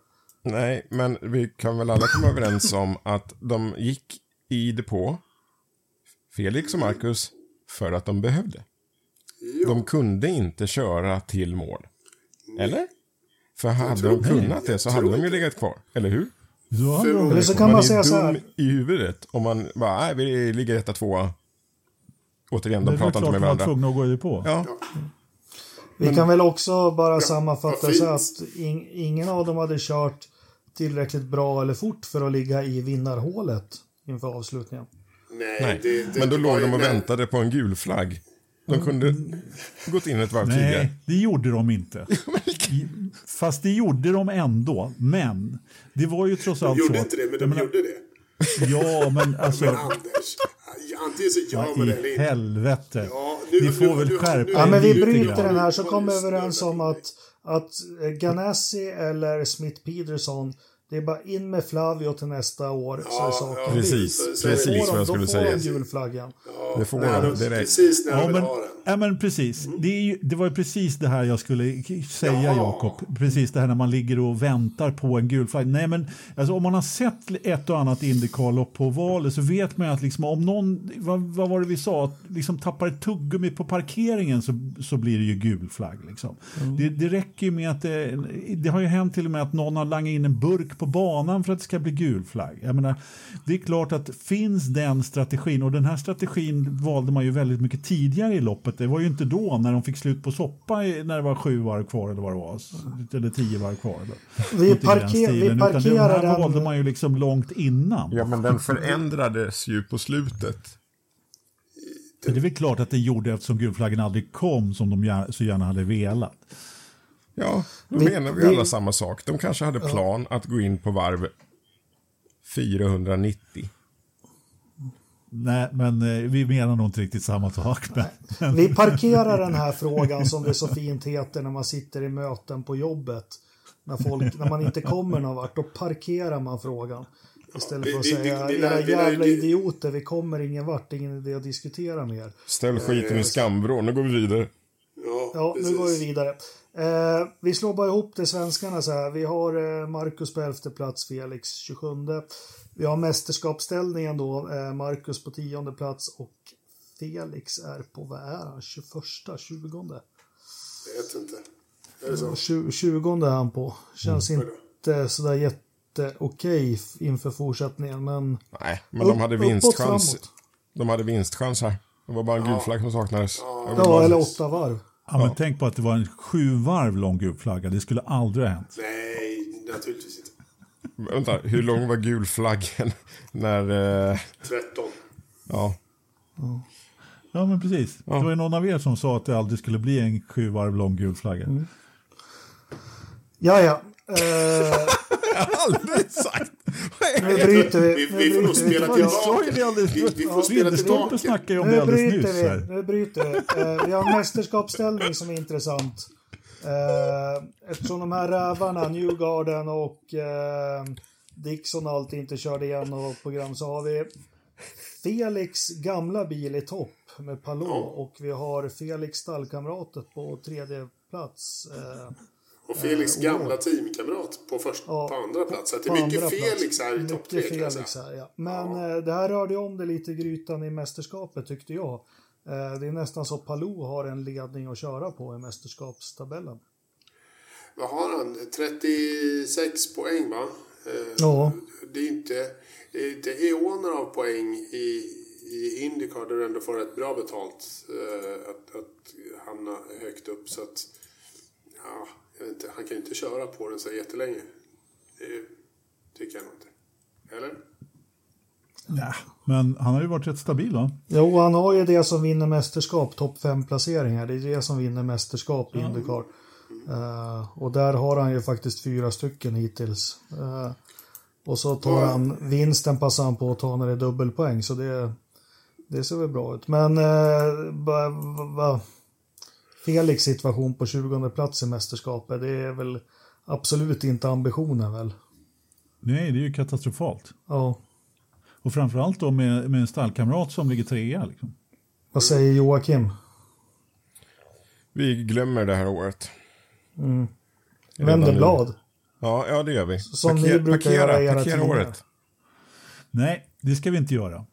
nej, men vi kan väl alla komma överens om att de gick i depå, Felix och Marcus, för att de behövde. Ja, De kunde inte köra till mål. Eller? För hade de kunnat det så hade de ju legat kvar, eller hur? De- Eller så kan man man säga så dum här. i huvudet om man bara, nej, vi ligger etta, tvåa. Återigen, det de är väl pratar klart inte de med var varandra. tvungna att gå i depå. Ja, Vi kan väl också bara sammanfatta vad så att in, ingen av dem hade kört tillräckligt bra eller fort för att ligga i vinnarhålet inför avslutningen. nej, nej. Det, det Men då var låg de och nej. väntade på en gul flagg. De kunde gått in ett varv tidigare. Nej, det gjorde de inte. Fast det gjorde de ändå. Men det var ju trots De allt gjorde så. inte det, men de menar, gjorde det. Ja, men alltså. Men Anders, antingen så gör man det eller I inte. helvete. Ja, nu- nu- får nu- väl nu- skärpa Ja, men vi bryter den här så Nu kom vi överens om att, att eh, Ganassi eller Smith Peterson, det är bara in med Flavio till nästa år så är Ja, saken ja. Precis, Så- så- precis Får vad jag då skulle får säga. de gulflaggan. Det får Nej, de direkt. Precis när Ja men, ha den. ja, men precis. Det, är ju, det var ju precis det här jag skulle säga, Jaha. Jakob. Precis det här när man ligger och väntar på en gul flagg. Nej, men alltså, om man har sett ett och annat Indycar-lopp på valet så vet man ju att liksom, om någon, vad, vad var det vi sa, att liksom tappar ett tuggummi på parkeringen så, så blir det ju gul flagg. Liksom. Det, det räcker ju med att det, det har ju hänt till och med att någon har langat in en burk på banan för att det ska bli gul flagg. Jag menar, det är klart att finns den strategin och den här strategin valde man ju väldigt mycket tidigare i loppet. Det var ju inte då när de fick slut på soppa när det var sju varv kvar eller vad det var. Eller tio varv kvar. Eller. Vi, den parker, vi Utan den här valde den. man ju liksom långt innan. Ja, men den förändrades ju på slutet. Det är väl klart att det gjorde eftersom gulflaggen aldrig kom som de så gärna hade velat. Ja, då Vi- menar vi vi- alla samma sak. De kanske hade plan att gå in på varv 490. Nej, men eh, vi menar nog inte riktigt samma sak. Men, Vi parkerar den här frågan som det så fint heter när man sitter i möten på jobbet. När, folk, när man inte kommer någon vart, då parkerar man frågan. Istället för att säga, vi- vi- era jävla vi- idioter, vi kommer ingen vart, det ingen idé att diskutera mer. Ställ skiten i skamvrån, nu går vi vidare. Ja, Ja, precis. nu går vi vidare. Eh, vi slår bara ihop det svenskarna så här. Vi har eh, Marcus på elfte plats, Felix 27. Vi har mästerskapsställningen då, eh, Marcus på tionde plats och Felix är på, vad är han, 21, 20? Jag vet inte. Är det så? 20, 20 är han på. Känns Mm. inte sådär jätte okej inför fortsättningen, men... Nej, men de hade vinstchans. De hade vinstchans här. Det var bara en gul flagg som saknades. Ja, bara- eller åtta varv. Ja, men tänk på att det var en sju varv lång gul flagga. Det skulle aldrig ha hänt. Nej, naturligtvis inte. Vänta, hur lång var gul flaggen när... Eh, 13. ja, Ja, men precis. Det var ju någon av er som sa att det aldrig skulle bli en sju varv lång gul flagga. Ja, ja. Eh, jag har aldrig sagt. Nu bryter vi. Vi, får nog spela Jag sa ju det tillbaka. Vi, vi får spela Ridderstolpe tillbaka. snackade ju om det Nu alldeles bryter nyss. vi. Nu bryter vi. Eh, vi har en mästerskapsställning som är intressant. Eh, eftersom de här rävarna, Newgarden och eh, Dixon alltid inte körde igen och program så har vi Felix gamla bil i topp med Palou och vi har Felix stallkamratet på tredje plats. Eh, Och Felix Eh, gamla och- teamkamrat på, först, Ja, på andra plats. Så det är mycket Felix här i topp tre. Felix här, ja. Men eh, det här rörde om det lite i grytan i mästerskapet tyckte jag. Eh, det är nästan så Palou har en ledning att köra på i mästerskapstabellen. Vad har han? 36 poäng va? Eh, Ja. Det är inte, det är inte eoner av poäng i, i Indycar där du ändå får rätt bra betalt. Eh, att, att hamna högt upp. Så att, ja, inte, han kan ju inte köra på den så jättelänge. Det tycker jag nog inte. Eller? Ja, men han har ju varit rätt stabil va? Jo, han har ju det som vinner mästerskap, topp 5 placeringar. Det är det som vinner mästerskap i Indycar. Eh, och där har han ju faktiskt fyra stycken hittills. Eh, och så tar han vinsten passar han på att ta när det är dubbelpoäng. Så det, det ser väl bra ut. Men eh, ba, ba, Felix situation på 20 plats i mästerskapet, det är väl absolut inte ambitionen väl? Nej, det är ju katastrofalt. Ja. Och framförallt då med, med en stallkamrat som ligger trea. Liksom. Vad säger Joakim? Vi glömmer det här året. Vänder blad. Ja, ja det gör vi. Som ni brukar göra i era parkera året. Nej, det ska vi inte göra.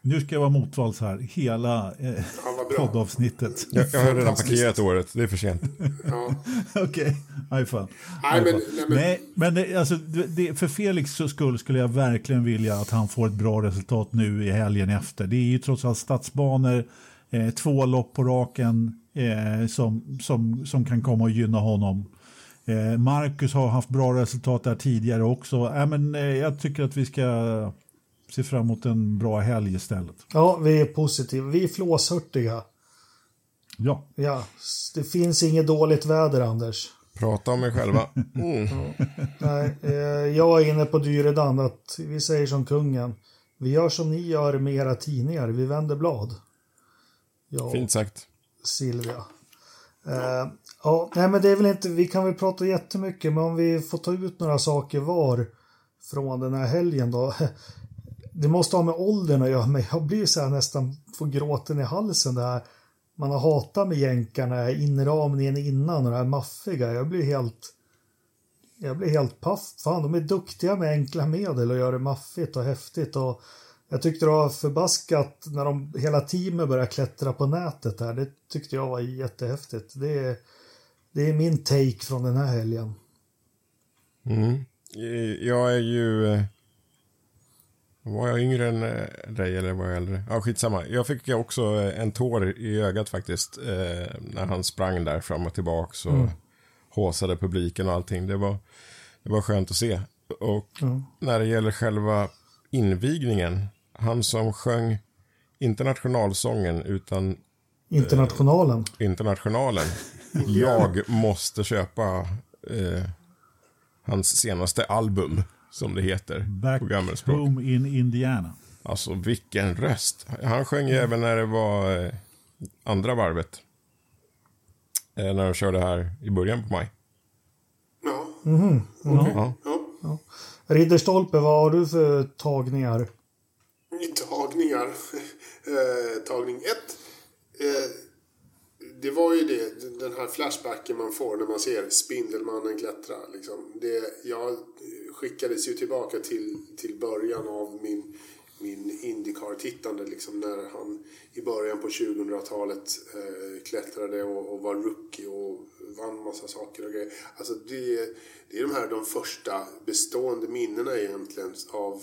Nu ska jag vara motvalls här hela eh, bra. poddavsnittet. Jag, jag har redan parkerat året, det är för sent. Ja. Okej, high five. Nej, men- five. nej, men- nej, men det, alltså, det, det- för Felix skull skulle jag verkligen vilja att han får ett bra resultat nu i helgen efter. Det är ju trots allt stadsbanor, eh, två lopp på raken eh, som, som, som kan komma och gynna honom. Eh, Marcus har haft bra resultat där tidigare också. Äh, men, eh, jag tycker att vi ska se fram emot en bra helg istället. Ja, vi är positiva. Vi är flåshurtiga. Ja, Ja, det finns inget dåligt väder, Anders. Prata om er själva. Mm. Nej, eh, jag är inne på Dyredan att vi säger som kungen. Vi gör som ni gör med era tidningar. Vi vänder blad. Ja, Fint sagt. Silvia. Eh, ja, nej, men det är väl inte, vi kan väl prata jättemycket, men om vi får ta ut några saker var från den här helgen då. Det måste ha med åldern att göra, men jag blir så här nästan får gråten i halsen där. Man har hatat med jänkarna, inramningen innan och det här maffiga. Jag blir helt... Jag blir helt paff. Fan, de är duktiga med enkla medel och gör det maffigt och häftigt. Och jag tyckte det var förbaskat när de hela teamet började klättra på nätet här. Det tyckte jag var jättehäftigt. Det är, det är min take från den här helgen. Mm. Jag är ju... eh, Var jag yngre än eh, dig eller var jag äldre? Ja, skitsamma. Jag fick också eh, en tår i ögat faktiskt. Eh, när han sprang där fram och tillbaka och håsade publiken och allting. Det var, det var skönt att se. Och när det gäller själva invigningen. Han som sjöng inte nationalsången utan Internationalen. Internationalen. Jag måste köpa eh, hans senaste album, som det heter Back på gammelspråk. Home in Indiana. Alltså vilken röst. Han sjöng ju även när det var eh, andra varvet. Eh, när de körde här i början på maj. Ja. Mm -hmm. okay. ja. ja. Ridderstolpe, vad har du för tagningar? Tagningar? Eh, tagning 1 det var ju det, den här flashbacken man får när man ser Spindelmannen klättra. Liksom. Det, jag skickades ju tillbaka till, till början av min, min Indycar-tittande. Liksom, när han i början på 2000-talet eh, klättrade och, och var rookie och vann massa saker och grejer. Alltså det, det är de här de första bestående minnena egentligen av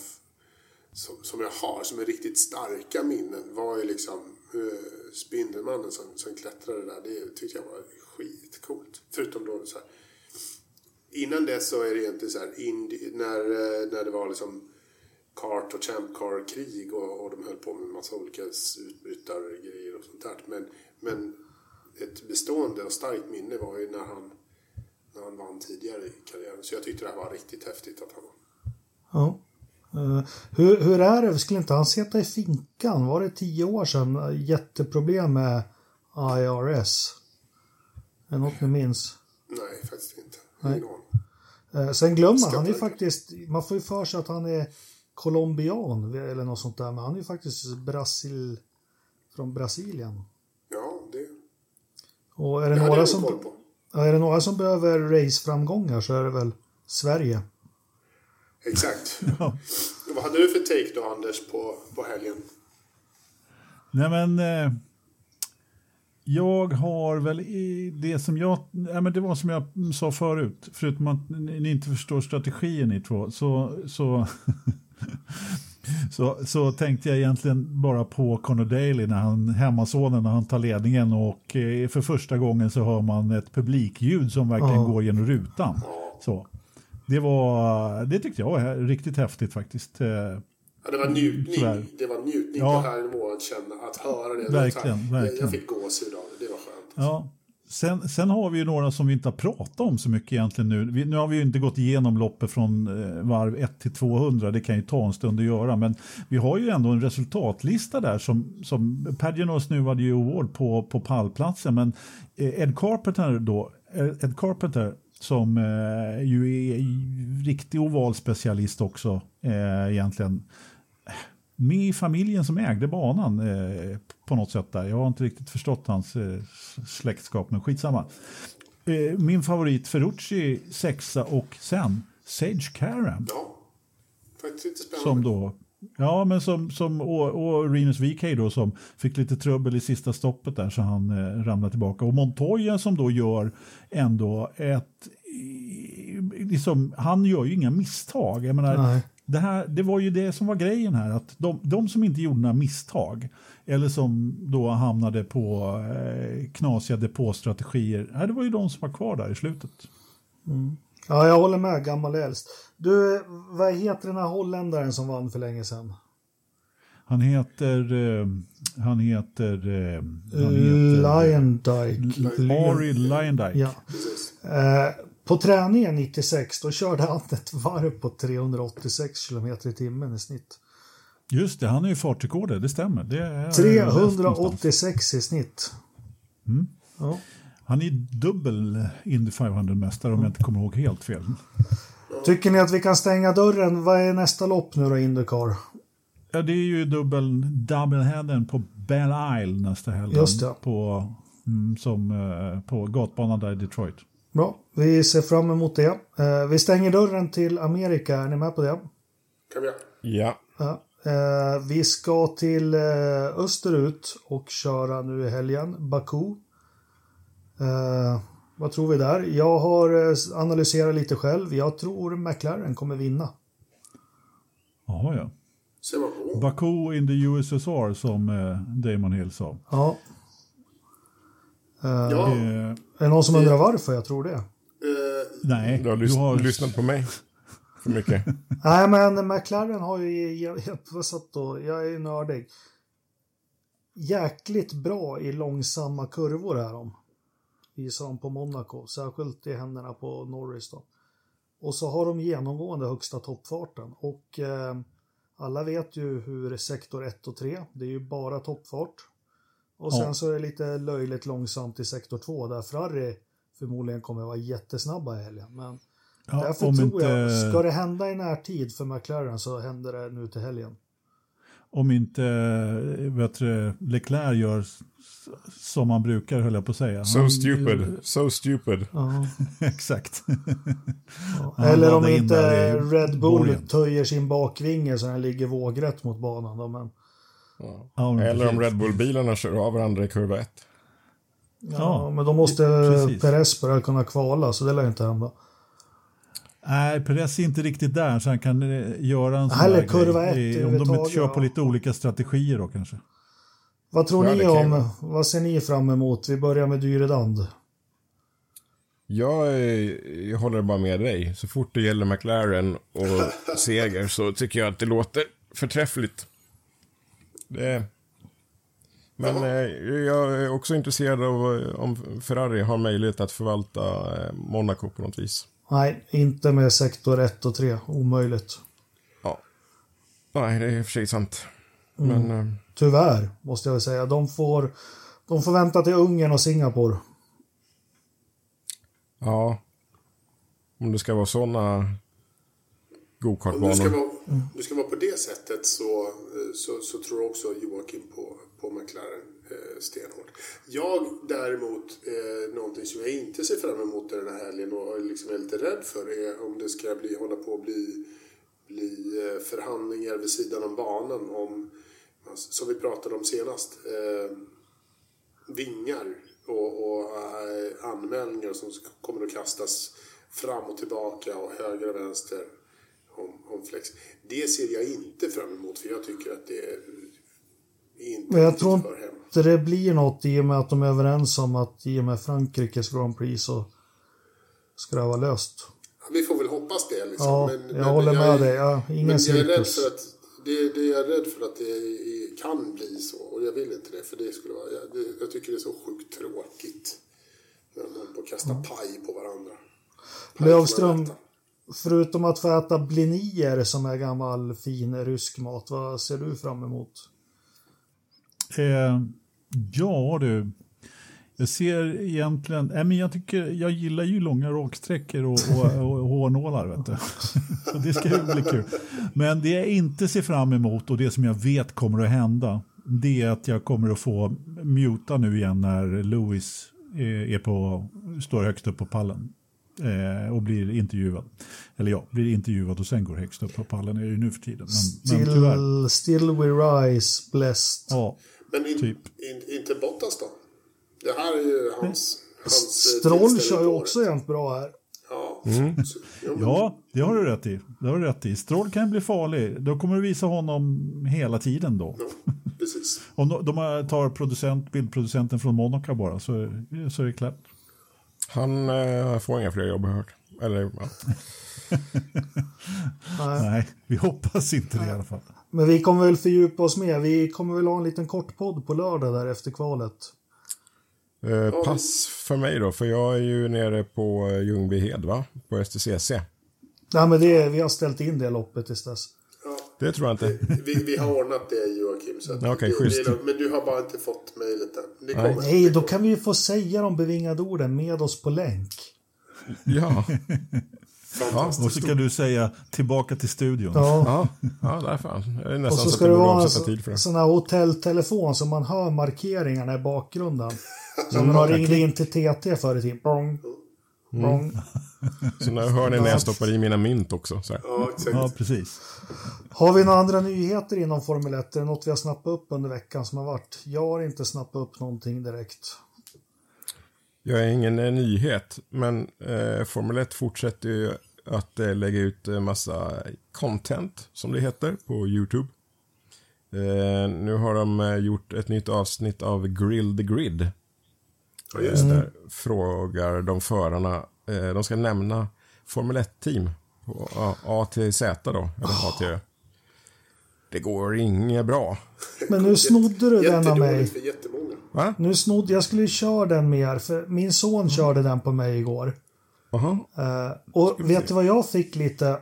som, som jag har, som är riktigt starka minnen, var ju liksom Eh, Spindelmannen som, som klättrade där. Det tyckte jag var skitcoolt. Förutom då så här. Innan dess så är det egentligen så här, indi- när, eh, när det var liksom kart och champ car krig och, och de höll på med en massa olika utbrytargrejer och sånt där. Men, men ett bestående och starkt minne var ju när han, när han vann tidigare i karriären. Så jag tyckte det här var riktigt häftigt att han vann. Ja. Uh, hur, hur är det? Skulle inte han sitta i finkan? Var det tio år sedan? Jätteproblem med IRS. Är det något ni minns? Nej, faktiskt inte. Nej. Uh, sen glömmer han är faktiskt, man får ju för sig att han är colombian eller något sånt där, men han är ju faktiskt Brasil, från Brasilien. Ja, det... Och är det, några som, är det några som behöver raceframgångar så är det väl Sverige. Exakt. Ja. Vad hade du för take då, Anders, på, på helgen? Nej, men... Eh, jag har väl i det som jag... Ja, men det var som jag sa förut, förutom att ni inte förstår strategin ni två, så... så Så, så tänkte jag egentligen bara på Conor Daly när han, hemmasonen när han tar ledningen och eh, för första gången så hör man ett publikljud som verkligen oh. går genom rutan. Så. Det, var, det tyckte jag var riktigt häftigt faktiskt. Eh, ja, det var njutning. Sådär. Det var njutning ja. på här nivån att känna, att höra det. Verkligen, här, verkligen. Jag fick gåshud av det, det var skönt. Ja. Sen, sen, har vi ju några som vi inte har pratat om så mycket egentligen nu. Vi, nu har vi ju inte gått igenom loppet från eh, varv 1 till 200, det kan ju ta en stund att göra, men vi har ju ändå en resultatlista där som, som Pagino snuvade ju Award på, på pallplatsen, men eh, Ed Carpenter då, eh, Ed Carpenter som eh, ju är riktig ovalspecialist också eh, egentligen med i familjen som ägde banan eh, på något sätt där. Jag har inte riktigt förstått hans eh, släktskap, men skitsamma. Eh, min favorit Ferrucci sexa och sen Sage Karam. Ja, faktiskt lite spännande. Som då, ja, men som, som och, och Renus VK då som fick lite trubbel i sista stoppet där så han eh, ramlade tillbaka. Och Montoya som då gör ändå ett Liksom, han gör ju inga misstag. Jag menar, det, här, det var ju det som var grejen här, att de, de som inte gjorde några misstag eller som då hamnade på eh, knasiga depåstrategier, det var ju de som var kvar där i slutet. Mm. Ja, jag håller med, gammal äldst. Du, vad heter den här holländaren som vann för länge sedan? Han heter... Eh, han heter... Eh, han heter Lyondike. Ari Lyondike. Ja. Eh, på träningen 96 då körde han ett varv på 386 km i timmen i snitt. Just det, han är ju fartrekordet, det stämmer. Det är 386 i snitt. Mm. Ja. Han är dubbel Indy 500-mästare om jag inte kommer ihåg helt fel. Tycker ni att vi kan stänga dörren? Vad är nästa lopp nu då, Indycar? Ja, det är ju dubbel doubleheaden på Belle Isle nästa helg. Just det. På, mm, som, uh, på gatbanan där i Detroit. Bra, vi ser fram emot det. Uh, vi stänger dörren till Amerika, är ni med på det? Kan vi Ja. ja. Uh, vi ska till österut och köra nu i helgen, Baku. Vad tror vi där? Jag har analyserat lite själv. Jag tror McLaren kommer vinna. Jaha, ja. Baku in the USSR som Damon Hill sa. Ja. Uh, ja. Är det någon som undrar varför jag tror det? Uh, Nej, du har, lys du har lyssnat på mig för mycket. Nej, men McLaren har ju, jag, jag, satt då, jag är nördig, jäkligt bra i långsamma kurvor är de. Visar de på Monaco, särskilt i händerna på Norris då. Och så har de genomgående högsta toppfarten och eh, alla vet ju hur sektor 1 och 3, det är ju bara toppfart. Och sen ja. så är det lite löjligt långsamt i sektor 2 där Ferrari förmodligen kommer vara jättesnabba i helgen. Men ja, därför tror inte... jag, ska det hända i närtid för McLaren så händer det nu till helgen. Om inte vet du, Leclerc gör som man brukar, höll jag på att säga. So Han, stupid, so stupid. Ja. Exakt. Ja. Eller om inte Red Bull töjer sin bakvinge så den ligger vågrätt mot banan. Då, men... Ja. Eller om Red Bull-bilarna kör av varandra i kurva 1. Ja, ja, men då måste precis. Perez börja kunna kvala, så det lär inte hända. Nej, Perez är inte riktigt där så han kan eh, göra en sån Eller kurva ett, Om de inte kör på lite olika strategier då kanske. Vad tror ja, ni om, vad ser ni fram emot? Vi börjar med Dyredand. Jag, jag håller bara med dig. Så fort det gäller McLaren och seger så tycker jag att det låter förträffligt. Det... Men eh, jag är också intresserad av eh, om Ferrari har möjlighet att förvalta eh, Monaco på något vis. Nej, inte med sektor 1 och 3. Omöjligt. Ja. Nej, det är i och för sig sant. Mm. Men eh, Tyvärr, måste jag väl säga. De får, de får vänta till Ungern och Singapore. ja. Om det ska vara sådana Om det ska, gokartbanor. vara, det ska vara på det sättet så, eh, så, så tror också Joakim på, på McLaren eh, stenhårt. Jag däremot, eh, någonting som jag inte ser fram emot den här helgen och liksom är lite rädd för är om det ska bli, hålla på att bli, bli eh, förhandlingar vid sidan om banan om, alltså, som vi pratade om senast, eh, vingar och, och eh, anmälningar som kommer att kastas fram och tillbaka och höger och vänster om, om flex. Det ser jag inte fram emot för jag tycker att det är inte Men jag tror inte det blir något i och med att de är överens om att i och med Frankrikes Grand Prix så ska det vara löst. Vi får väl hoppas det. Liksom. Ja, men, jag men håller med är- dig. Ja, ingen men jag är rädd för att det, det är jag rädd för att det kan bli så. Och jag vill inte det. För det skulle vara, jag, jag tycker det är så sjukt tråkigt. När de håller på att kasta paj på varandra. Paj Lövström, förutom att få äta blinier som är gammal fin rysk mat, vad ser du fram emot? Eh, ja du, jag ser egentligen, nej, men jag, tycker, jag gillar ju långa raksträckor och, och, och hårnålar. Vet du. Så det ska ju bli kul. Men det jag inte ser fram emot och det som jag vet kommer att hända, det är att jag kommer att få muta nu igen när Lewis är är på, står högst upp på pallen eh, och blir intervjuad. Eller ja, blir intervjuad och sen går högst upp på pallen är det ju nu för tiden. Men, men. Still, still we rise, blessed. Ja, Men in, Typ. in, inte Bottas då? Det här är ju hans... hans eh, Stroll kör ju också jämt bra här. Ja, Mm. så, jo, men- Ja, det har du rätt i. Det har du rätt i. Stroll kan bli farlig. Då kommer du visa honom hela tiden då. ja, precis. Om de, de tar producent, bildproducenten från Monaco bara så, så är det klart. Han eh, får inga fler jobb har jag hört. Eller, ja. Nej. Nej, vi hoppas inte det i alla fall. Men vi kommer väl fördjupa oss mer. Vi kommer väl ha en liten kort podd på lördag där efter kvalet. eh, pass för mig då, för jag är ju nere på eh, Ljungbyhed, va? På STCC. Nej, men det, vi har ställt in det loppet tills dess. Ja, Det tror jag inte. vi, vi har ordnat det Joakim. Så okej, det, schysst. det, men du har bara inte fått mejlet än. Det Nej. kommer. Nej, då kan vi ju få säga de bevingade orden med oss på länk. Ja, Fantastiskt. Och så kan du säga tillbaka till studion. Ja. ja, ja där fan. Det är Och nästan så så ska jag det vara en så, sån här hotelltelefon så man hör markeringarna i bakgrunden. Som när man ringde in till TT förr i tiden. Bong, bong. Så nu hör ni när jag stoppar i mina mynt också. Så här. Ja. Ja, precis. Har vi några andra nyheter inom Formel 1? Är det något vi har snappat upp under veckan som har varit? Jag har inte snappat upp någonting direkt. Jag är ingen eh, nyhet, men eh, Formel 1 fortsätter ju att eh, lägga ut eh, massa content, som det heter, på YouTube. Eh, nu har de eh, gjort ett nytt avsnitt av Grill the Grid. Ja, just det. där frågar de förarna, eh, de ska nämna Formel 1-team på A, A till Z då, eller A till. Det går inget bra. Men nu snodde du den av mig. Va? Nu snodde, jag skulle ju köra den mer, för min son körde den på mig igår. Eh, och vet du vad jag fick lite?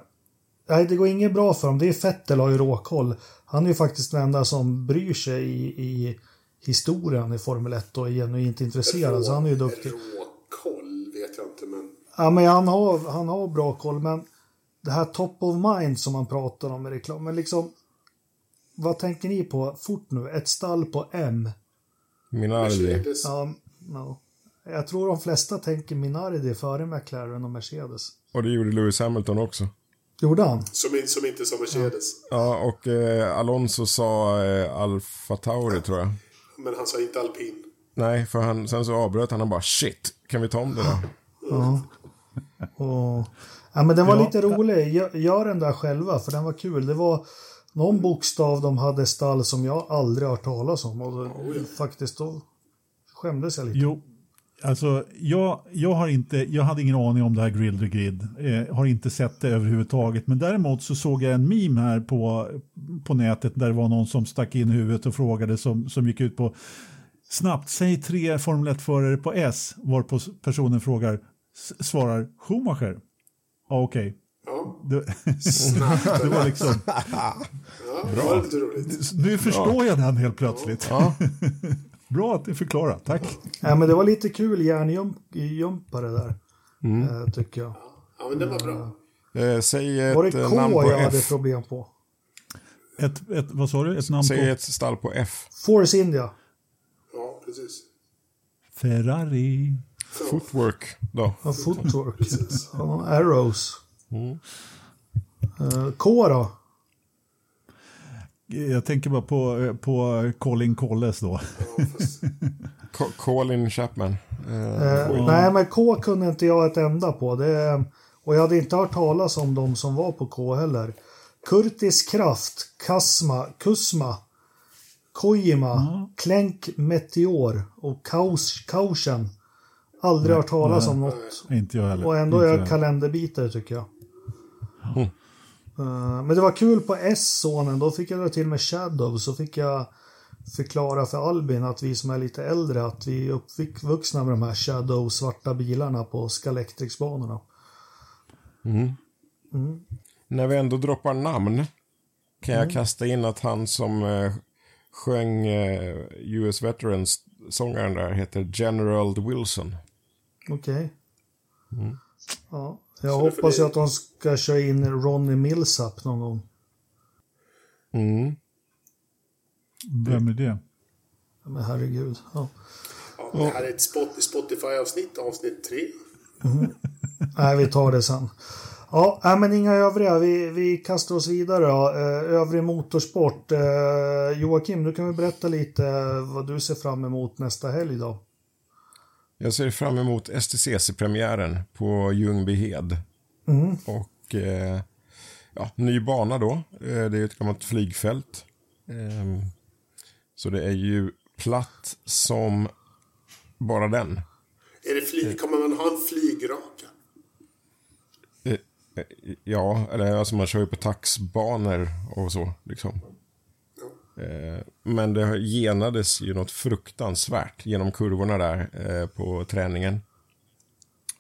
Nej, det går inget bra för honom. Det är Fettel har ju råkoll. Han är ju faktiskt den enda som bryr sig i, i historien i Formel 1 och är genuint intresserad. Så han är ju duktig. Råkoll vet jag inte, men... Ja, men han har, han har bra koll, men det här top of mind som man pratar om i reklam, men liksom vad tänker ni på fort nu? Ett stall på M? Minardi. Ja, no. Jag tror de flesta tänker Minardi före McLaren och Mercedes. Och det gjorde Lewis Hamilton också. Gjorde han? Som, som inte som Mercedes. Ja, och eh, Alonso sa eh, Alfa Tauri tror jag. Men han sa inte alpin. Nej, för han, sen så avbröt han och bara shit, kan vi ta om det då? Ja. Och, ja, men den var Ja. lite rolig. Gör, gör den där själva, för den var kul. Det var någon bokstav de hade stall som jag aldrig har hört talas om. Och då, faktiskt då skämdes jag lite. Jo, alltså jag, jag, har inte, jag hade ingen aning om det här Grill the Grid. Eh, har inte sett det överhuvudtaget. Men däremot så såg jag en meme här på, på nätet där det var någon som stack in huvudet och frågade som, som gick ut på Snabbt, säg tre Formel 1-förare på S, varpå personen frågar, svarar Schumacher. Ja, okej. Ja, Det, snabbt. det var liksom, Ja, det var lite roligt. nu förstår jag den helt plötsligt. Ja, Bra att ni förklarar, tack. Ja, men det var lite kul järnjumpare där. Eh, tycker jag. Ja, men det var bra. eh, säg Var ett det eh, K namn på jag hade F. problem på? Ett, ett, vad sa du? Ett namn Säg på? ett stall på F. Force India. Ja, precis. Ferrari. Footwork då. Ja, footwork. Ja, arrows. Eh, K då? Jag tänker bara på, på Colin Colles då. Colin Chapman. Eh, Eh, nej, men K kunde inte jag ett enda på. Det, och jag hade inte hört talas om de som var på K heller. Kurtis Kraft, Kasma, Kusma, Kojima, Klänk Meteor och Kaus, Kausen. Aldrig hört talas om något. Inte jag heller. Och ändå är jag. kalenderbitare tycker jag. Eh, Men det var kul på S-sonen, då fick jag dra till med Shadow, så fick jag förklara för Albin att vi som är lite äldre, att vi är uppvuxna med de här Shadow svarta bilarna på Scalextrics-banorna. När vi ändå droppar namn kan jag kasta in att han som eh, sjöng eh, US Veterans-sångaren där heter General Wilson. Okej. Ja, jag Så det får hoppas bli- att de ska köra in Ronnie Millsap någon gång. Mm. Vem är det? Men herregud. Ja. ja, det här är ett spot, Spotify-avsnitt, avsnitt tre. Nej, vi tar det sen. Ja, men inga övriga. Vi, vi kastar oss vidare då. Eh, övrig motorsport. Eh, Joakim, du kan väl berätta lite vad du ser fram emot nästa helg då? Jag ser fram emot STCC-premiären på Ljungbyhed. Och eh, ja, ny bana då. Eh, det är ett gammalt flygfält. Ehm, så det är ju platt som bara den. Är det flyg, kommer man ha en flygraka? Eh, eh, Ja, eller alltså man kör ju på taxbanor och så liksom. Eh, men det genades ju något fruktansvärt genom kurvorna där eh, på träningen.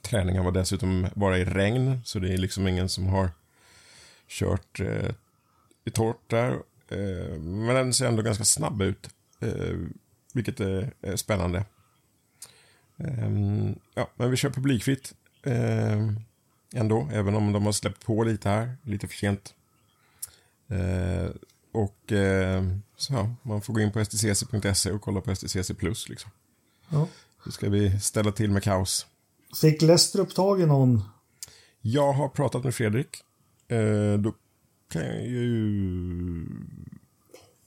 Träningen var dessutom bara i regn, så det är liksom ingen som har kört eh, i torrt där. Men den ser ändå ganska snabb ut, vilket är, spännande. Ehm, ja, men vi kör publikfritt ehm, ändå, även om de har släppt på lite här, lite för sent. Och eh, så ja, man får gå in på stcc.se och kolla på STCC+. Liksom. Ja. Så ska vi ställa till med kaos. Fick Lestrup tag i någon? Jag har pratat med Fredrik. Eh, då kan jag ju...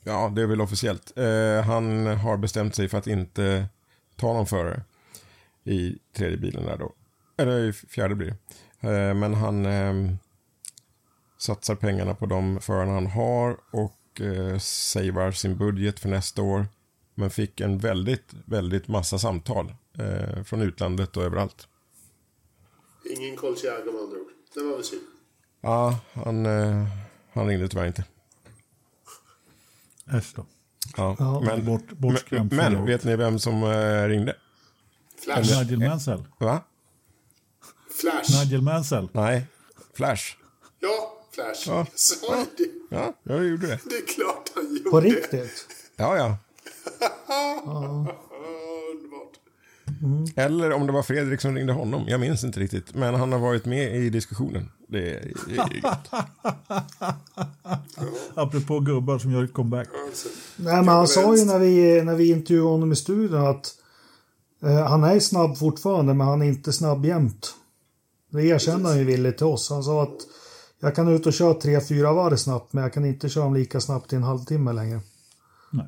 Ja, det är väl officiellt. Eh, han har bestämt sig för att inte ta någon förare i tredje bilen där då. Eller i fjärde blir det. Eh, men han eh, satsar pengarna på de förarna han har och eh, savar sin budget för nästa år. Men fick en väldigt, väldigt massa samtal eh, från utlandet och överallt. Ingen Colchiago med andra ord. Det var väl synd. Ja, han, eh, han ringde tyvärr inte. Äsch då. Ja. Ja, men, bort- bortskrämd men, men vet ni vem som eh, ringde? Flash. Nigel Mansell. Va? Flash. Nigel Mansell. Nej, Flash. Ja, Flash. Ja. Sa jag det? Ja, jag gjorde det. Det är klart han gjorde. På riktigt? Ja, ja. Underbart. Eller om det var Fredrik som ringde honom. Jag minns inte riktigt. Men han har varit med i diskussionen. Det är, det är gött. Apropå gubbar som gör comeback. Nej, men han sa ju när vi, när vi intervjuade honom i studion att eh, han är snabb fortfarande, men han är inte snabb jämt. Det erkände han ju villigt till oss. Han sa att jag kan ut och köra tre, fyra varv snabbt, men jag kan inte köra dem lika snabbt i en halvtimme längre. Nej.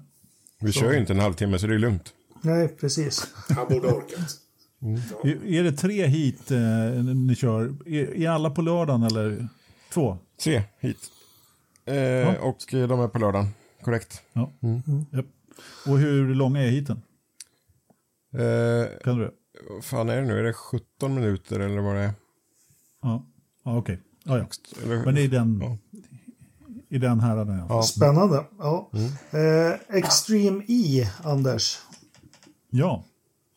Vi kör ju inte en halvtimme så det är lugnt. Nej, precis. han borde orkat. Är är det tre hit eh, ni kör? Är, är alla på lördagen eller två? Tre hit. Eh, Och eh, de är på lördagen. Korrekt. Ja. Japp. Och hur långa är hiten? Eh, Kan du det? vad fan är det nu? Är det 17 minuter eller vad det är? Ja, ja okej. Ja, ja. Men i den, i den häraden ja. Ja. Spännande. Ja. Eh, Extreme E, Anders. Ja,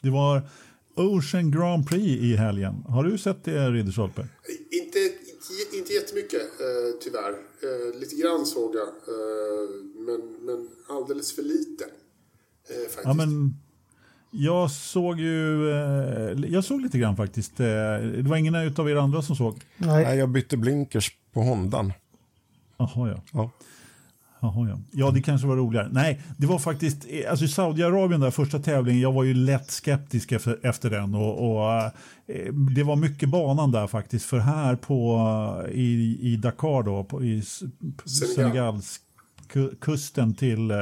det var Ocean Grand Prix i helgen. Har du sett det Ridderstolpe? Inte, inte jättemycket eh, tyvärr. Eh, lite grann såg jag. Eh, men, men alldeles för lite. Eh, faktiskt. Ja, men jag såg ju, eh, jag såg lite grann faktiskt. Eh, det var ingen av er andra som såg. Nej. Nej, jag bytte blinkers på Hondan. Jaha ja. Ja. Jaha, ja. ja, det kanske var roligare. Nej, det var faktiskt, eh, alltså i Saudiarabien där första tävlingen, jag var ju lätt skeptisk efter, efter den och, och det var mycket banan där faktiskt för här på i, i Dakar då, på, i Senegal. Senegals ku- kusten till eh,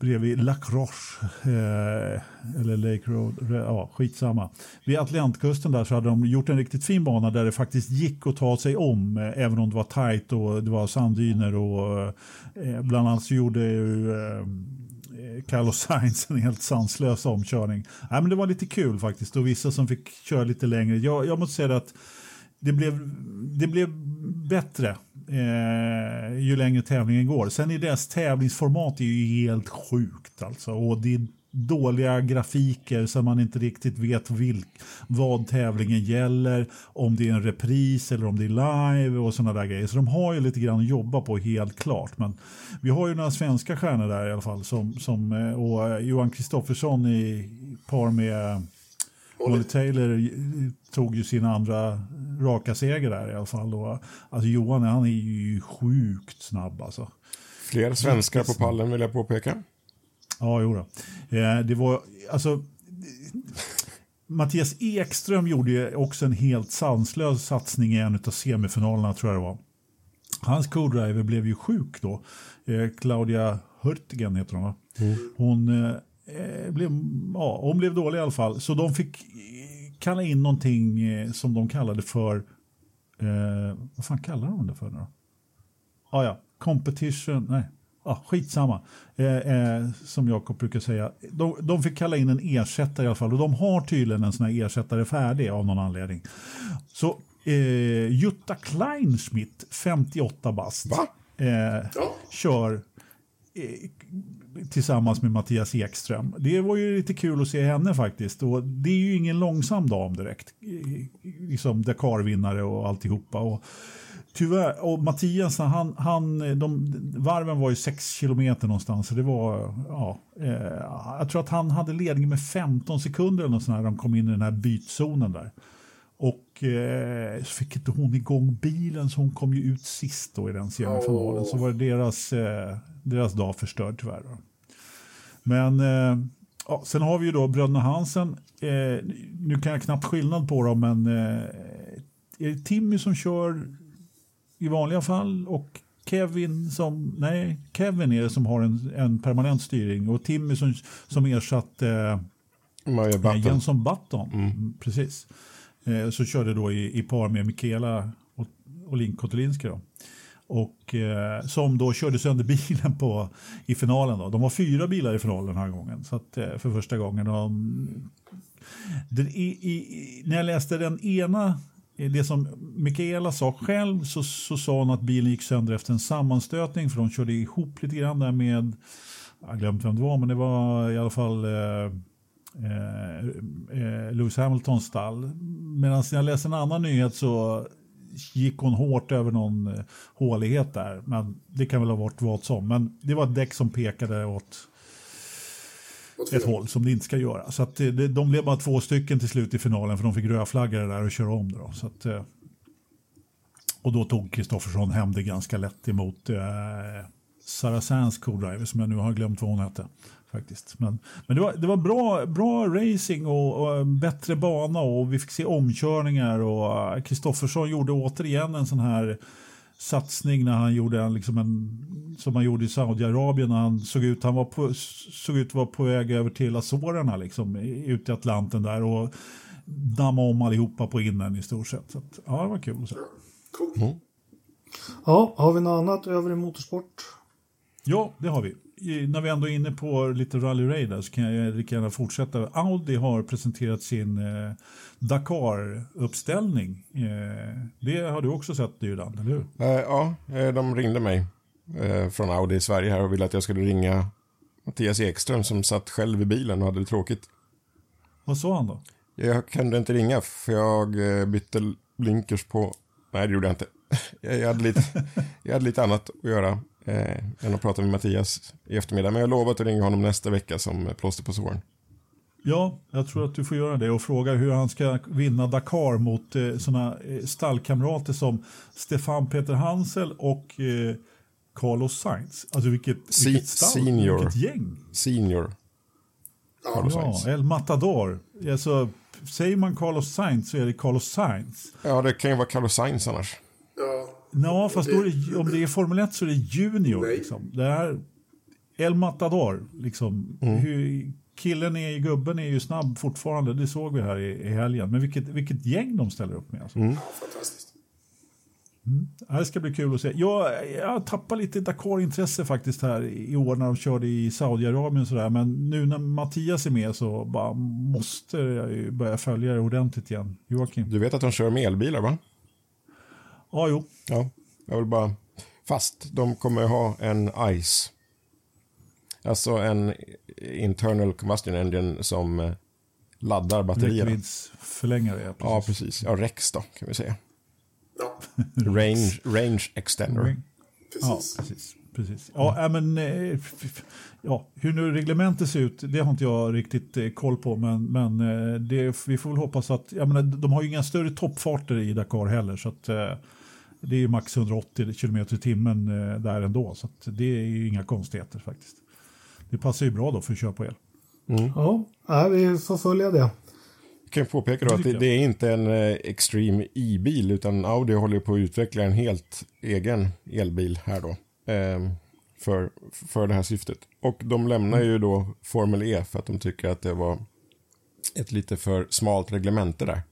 bredvid Lacroche eh, eller Lake Road, ja skitsamma. Vid Atlantkusten där så hade de gjort en riktigt fin bana där det faktiskt gick att ta sig om, eh, även om det var tajt och det var sanddyner och eh, bland annat så gjorde ju eh, eh, Carlos Sainz en helt sanslös omkörning. Nej, men det var lite kul faktiskt och vissa som fick köra lite längre. Jag, jag måste säga att det blev, det blev bättre eh, ju längre tävlingen går. Sen är deras tävlingsformat är ju helt sjukt alltså. Och det är dåliga grafiker så man inte riktigt vet vilk, vad tävlingen gäller, om det är en repris eller om det är live och sådana där grejer. Så de har ju lite grann att jobba på helt klart. Men vi har ju några svenska stjärnor där i alla fall som, som eh, och Johan Kristoffersson i par med Molly Taylor eh, tog ju sin andra raka seger där i alla fall. Och, alltså Johan han är ju sjukt snabb alltså. Fler svenskar på pallen vill jag påpeka. Ja, jo då. Eh, det var alltså Mattias Ekström gjorde också en helt sanslös satsning i en av semifinalerna tror jag det var. Hans co-driver blev ju sjuk då. Eh, Claudia Hurtigen heter hon va? Hon, eh, blev, ja, hon blev dålig i alla fall. Så de fick eh, kalla in någonting eh, som de kallade för, eh, vad fan kallar de det för nu då? Ah, ja, competition, nej, ah, skitsamma. Eh, eh, som Jakob brukar säga. De, de fick kalla in en ersättare i alla fall och de har tydligen en sån här ersättare färdig av någon anledning. Så eh, Jutta Kleinschmidt, 58 bast, eh, Ja. kör tillsammans med Mattias Ekström. Det var ju lite kul att se henne faktiskt. Och det är ju ingen långsam dam direkt. Liksom Dakar-vinnare och alltihopa. Och tyvärr, och Mattias, han, han, de, varven var ju 6 kilometer någonstans. Så det var, ja, eh, jag tror att han hade ledningen med 15 sekunder eller något när de kom in i den här bytzonen där. Och eh, så fick inte hon igång bilen så hon kom ju ut sist då i den semifinalen. Så var det deras, eh, deras dag förstörd tyvärr. Då. Men eh, ja, sen har vi ju då bröderna Hansen. Eh, nu kan jag knappt skillnad på dem men eh, är det Timmy som kör i vanliga fall och Kevin som, nej, Kevin är det som har en, en permanent styrning och Timmy som, som ersatt eh, Maja Button. Jensson Button, mm. precis. Eh, så körde då i, i par med Mikaela och, och Link Kotulinski då. Och eh, som då körde sönder bilen på, i finalen. Då. De var fyra bilar i finalen den här gången. Så att, eh, för första gången. Och, mm, den, i, i, när jag läste den ena, eh, det som Mikaela sa själv, så, så sa hon att bilen gick sönder efter en sammanstötning. För de körde ihop lite grann där med, jag har glömt vem det var, men det var i alla fall eh, eh, eh, Lewis Hamiltons stall. Medan jag läste en annan nyhet så gick hon hårt över någon eh, hålighet där. Men det kan väl ha varit vad som. Men det var ett däck som pekade åt ett håll som det inte ska göra. Så att eh, det, de blev bara två stycken till slut i finalen för de fick rödflagga det där och köra om det. Då. Så att, eh, och då tog Kristoffersson hem det ganska lätt emot eh, Saracens co-driver som jag nu har glömt vad hon hette. Faktiskt. Men, men det var, det var bra, bra racing och, och bättre bana och vi fick se omkörningar och eh, Kristoffersson gjorde återigen en sån här satsning när han gjorde en, liksom en som han gjorde i Saudiarabien när han såg ut, han var på, såg ut att vara på väg över till Azorerna liksom, i- ute i Atlanten där och damma om allihopa på innen i stort sett. Så att, ja, det var kul att se. Cool. Ja, har vi något annat övrig motorsport? Ja, det har vi. När vi ändå är inne på lite rally raid så kan jag lika gärna fortsätta. Audi har presenterat sin eh, Dakar-uppställning. Eh, det har du också sett Dylan, eller hur? Eh, ja, eh, de ringde mig eh, från Audi i Sverige här och ville att jag skulle ringa Mattias Ekström som satt själv i bilen och hade det tråkigt. Vad sa han då? Jag kunde inte ringa för jag eh, bytte blinkers på Nej, det gjorde jag inte. Jag hade lite, jag hade lite annat att göra eh, än att prata med Mattias i eftermiddag. Men jag har lovat att ringa honom nästa vecka som plåster på såren. Ja, jag tror att du får göra det och fråga hur han ska vinna Dakar mot eh, sådana eh, stallkamrater som Stefan Peter Hansel och eh, Carlos Sainz. Alltså vilket, Se vilket stall, senior. vilket gäng. Senior. Carlos Ja, Sainz. El Matador. Alltså, säger man Carlos Sainz så är det Carlos Sainz. Ja, det kan ju vara Carlos Sainz annars. Ja, Ja, fast då är det, om det är Formel 1 så är det Junior. Nej. Liksom. Det är El Matador. Liksom. Mm. Hur, killen är, gubben är ju snabb fortfarande, det såg vi här i, i helgen. Men vilket, vilket gäng de ställer upp med. Alltså. Mm. ja, fantastiskt. Ja, Det ska bli kul att se. Jag, jag tappar lite Dakar-intresse faktiskt här i år när de körde i Saudiarabien sådär. Men nu när Mattias är med så bara måste jag ju börja följa det ordentligt igen. Joakim? Du vet att de kör med elbilar, va? Ja, jo. Ja, jag vill bara... Fast de kommer ha en ICE. Alltså en internal combustion engine som eh, laddar batterierna. Räckviddsförlängare. Ja, Ja, precis. Ja, REX då, kan vi säga. Ja, Range, range extender. Ja, precis. precis. Precis. Ja, äh, men, eh, ja, hur nu reglementet ser ut, det har inte jag riktigt eh, koll på. Men, men eh, det, vi får väl hoppas att, jag menar, de har ju inga större toppfarter i Dakar heller. Så att, det är ju max 180 km i timmen där ändå. Så att det är ju inga konstigheter faktiskt. Det passar ju bra då för att köra på el. Ja, nej, vi får följa det. Jag kan ju påpeka då att det, det är inte en Extreme E-bil utan Audi håller på att utveckla en helt egen elbil här då. Eh, för, för det här syftet. Och de lämnar ju då Formel E för att de tycker att det var ett lite för smalt reglemente där.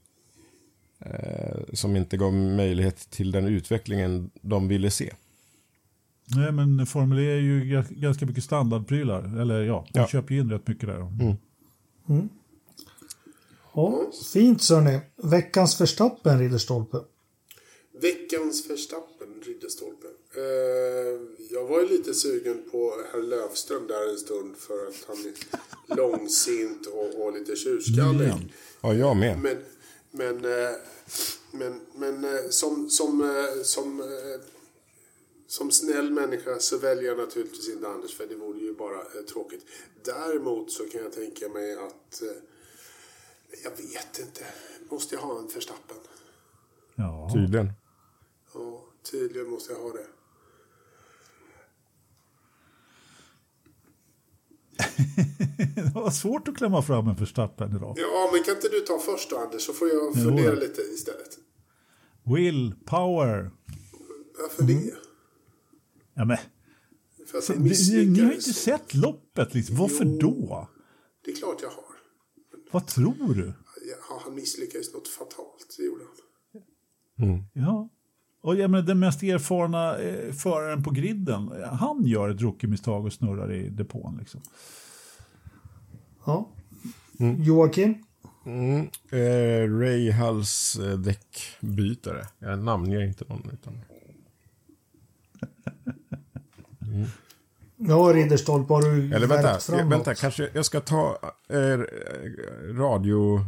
Eh, som inte gav möjlighet till den utvecklingen de ville se. Nej, men Formel E är ju ga- ganska mycket standardprylar. Eller ja, de Ja. köper ju in rätt mycket där. Ja, fint så ni. Veckans Verstappen, Ridderstolpe. Veckans Verstappen, Ridderstolpe. Eh, jag var ju lite sugen på herr Löfström där en stund för att han är långsint och, och lite tjurskallig. Igen. Ja, jag med. Men, men, eh, men, men eh, som, som, eh, som, eh, som snäll människa så väljer jag naturligtvis inte Anders för det vore ju bara eh, tråkigt. Däremot så kan jag tänka mig att eh, jag vet inte. Måste jag ha en Verstappen? Ja. Tydligen. Ja, tydligen måste jag ha det. det var svårt att klämma fram en Verstappen idag. Ja, men kan inte du ta först då Anders så får jag Jo, fundera då. lite istället. Will, power. Varför det? Ja, men, För att ni, ni har inte sett loppet. Liksom. Varför Jo. då? Det är klart jag har. Vad tror du? Ja, han misslyckades något fatalt, det gjorde han. Ja. Och jag menar, den mest erfarna eh, föraren på griden, han gör ett rookie-misstag och snurrar i depån. Liksom. Ja. Joakim? Mm. Eh, Ray Hulls eh, däckbytare. Jag namnger inte någon. Utan... Ja, Ridderstolpe, har du Eller vänta, fram jag, vänta, kanske jag ska ta eh, radio mm,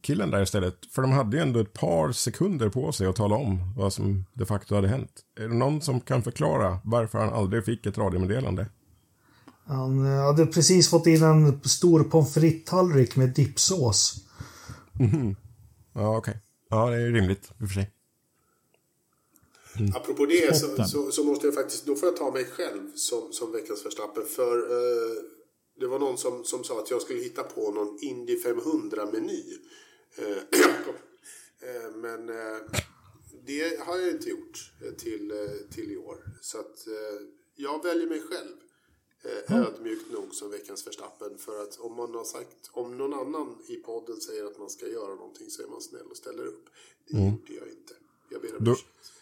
killen där istället. För de hade ju ändå ett par sekunder på sig att tala om vad som de facto hade hänt. Är det någon som kan förklara varför han aldrig fick ett radiomeddelande? Han eh, hade precis fått in en stor pommes frites-tallrik med dipsås. Ja, okej. Ja, det är rimligt i och för sig. Apropå det så, så, så måste jag faktiskt, då får jag ta mig själv som, som veckans Verstappen. För eh, det var någon som, som sa att jag skulle hitta på någon Indy 500-meny. Eh, eh, men eh, det har jag inte gjort till, till i år. Så att jag väljer mig själv. Eh, ödmjukt nog som veckans Verstappen. För att om man har sagt, om någon annan i podden säger att man ska göra någonting så är man snäll och ställer upp. Det gjorde jag inte. Jag ber om Då,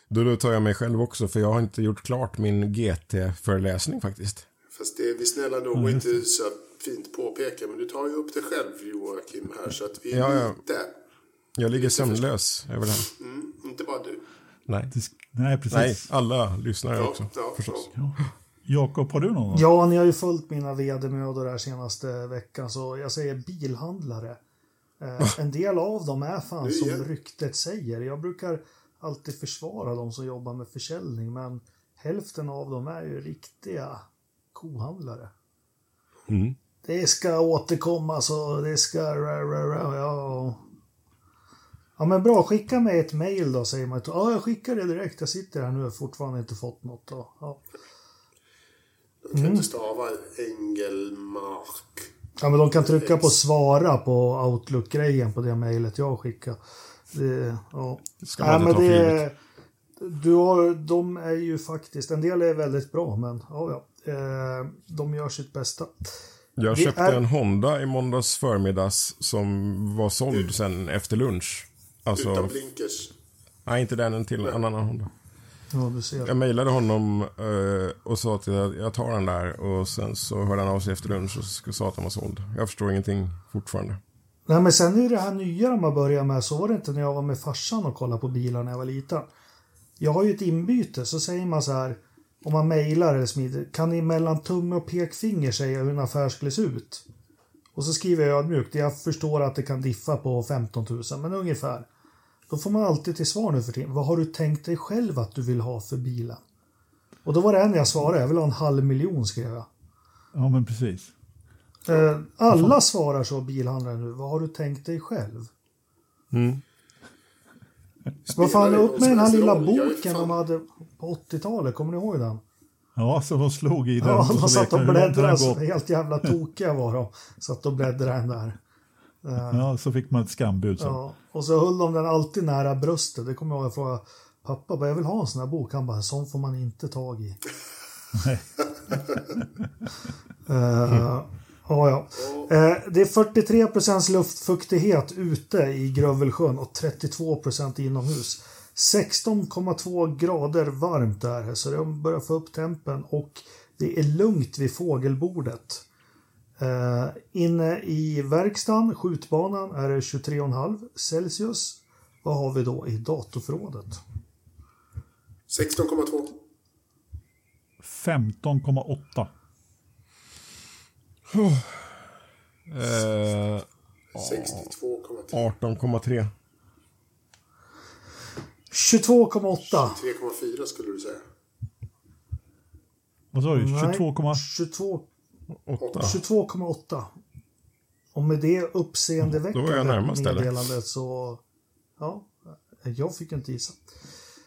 då, då tar jag mig själv också, för jag har inte gjort klart min GT-föreläsning faktiskt. Fast det är vi snälla nog och inte så fint påpeka. Men du tar ju upp det själv Joakim här. Så att vi är Ja, ja. lite... Jag ligger sömnlös över det här. Mm, inte bara du. Nej. Nej, precis. Nej, alla lyssnare Ja, också. ja, förstås. ja. Jakob, har du någon? Ja, ni har ju följt mina vedermödor här senaste veckan, så jag säger bilhandlare. Eh, en del av dem är fan Nu som ryktet säger. Jag brukar alltid försvara de som jobbar med försäljning, men hälften av dem är ju riktiga kohandlare. Mm. Det ska återkomma så det ska... Ja. ja men bra, skicka mig ett mail då säger man. Ja, jag skickar det direkt. Jag sitter här nu och har fortfarande inte fått något. Då. Ja. De kan inte stava Engelmark. Ja, men de kan trycka på svara på Outlook-grejen på det mejlet jag skickar. Det, ja. Ska man inte ta för givet. du har, de är ju faktiskt, en del är väldigt bra, men ja, ja. Eh, de gör sitt bästa. Jag Vi köpte är- en Honda i måndags förmiddags som var såld sen efter lunch. Alltså, Utan blinkers. nej inte den, en till, en annan Honda. Ja, du ser. Jag mejlade honom eh, och sa till att jag tar den där och sen så hörde han av sig efter lunch och sa att den var såld. Jag förstår ingenting fortfarande. Nej, men sen är det här nya de har börjat med. Så var det inte när jag var med farsan och kollade på bilar när jag var liten. Jag har ju ett inbyte, så säger man så här. Om man mejlar eller smider. Kan ni mellan tumme och pekfinger säga hur en affär skulle se ut? Och så skriver jag ödmjukt. Jag förstår att det kan diffa på 15 000, men ungefär. Då får man alltid till svar nu för tiden. Vad har du tänkt dig själv att du vill ha för bilen? Och då var det en jag svarade. Jag vill ha en halv miljon skrev jag. Ja, men precis. Eh, Alla svarar så bilhandlare nu. Vad har du tänkt dig själv? Vad fan, upp med den här lilla boken de hade på 80-talet. Kommer ni ihåg den? Ja, så de slog i den. Ja, de satt och bläddrade. helt jävla tokiga var de. Satt och bläddrade den där. Ja, så fick man ett skambud. Så. Ja. Och så höll de den alltid nära bröstet. Det kommer jag ihåg jag frågade pappa, bara, jag vill ha en sån här bok. Han bara, sån får man inte tag i. Nej. Ja, ja. Eh, det är 43 procents luftfuktighet ute i Grövelsjön och 32 procent inomhus. 16,2 grader varmt där, så det börjar få upp tempen och det är lugnt vid fågelbordet. Eh, inne i verkstaden, skjutbanan, är det 23,5 Celsius. Vad har vi då i datorförrådet? 16,2. 15,8. Eh, 62,3. 18,3. 22,8. 3,4 skulle du säga. Vad sa du? Nej, 22,8? 22 8. 22,8. Och med det uppseendeväckande meddelandet så... Ja, jag fick inte gissa.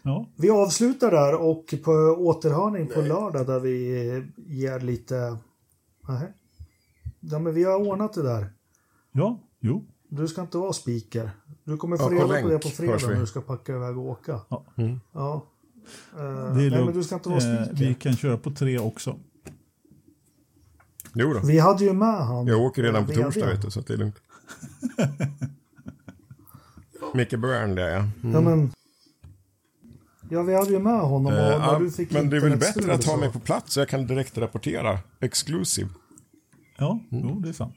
Ja. Vi avslutar där och på återhörning på lördag där vi ger lite... Nej. Ja, men vi har ordnat det där. ja, jo. Du ska inte vara speaker. Du kommer få på reda på länk det på fredag när du ska packa iväg och åka. Ja. Ja. Eh, Det är nej, men du ska inte vara Eh, speaker. vi kan köra på tre också. Jo då. Vi hade ju med han. Jag åker redan på VD. torsdag vet du, så att det är lugnt. Micke Byrne där ja. Mm. Ja, men... Ja, vi hade ju med honom och Eh, när ja, du fick men det är väl bättre att ha mig på plats så jag kan direkt rapportera. Exclusive. Ja, jo, det är sant.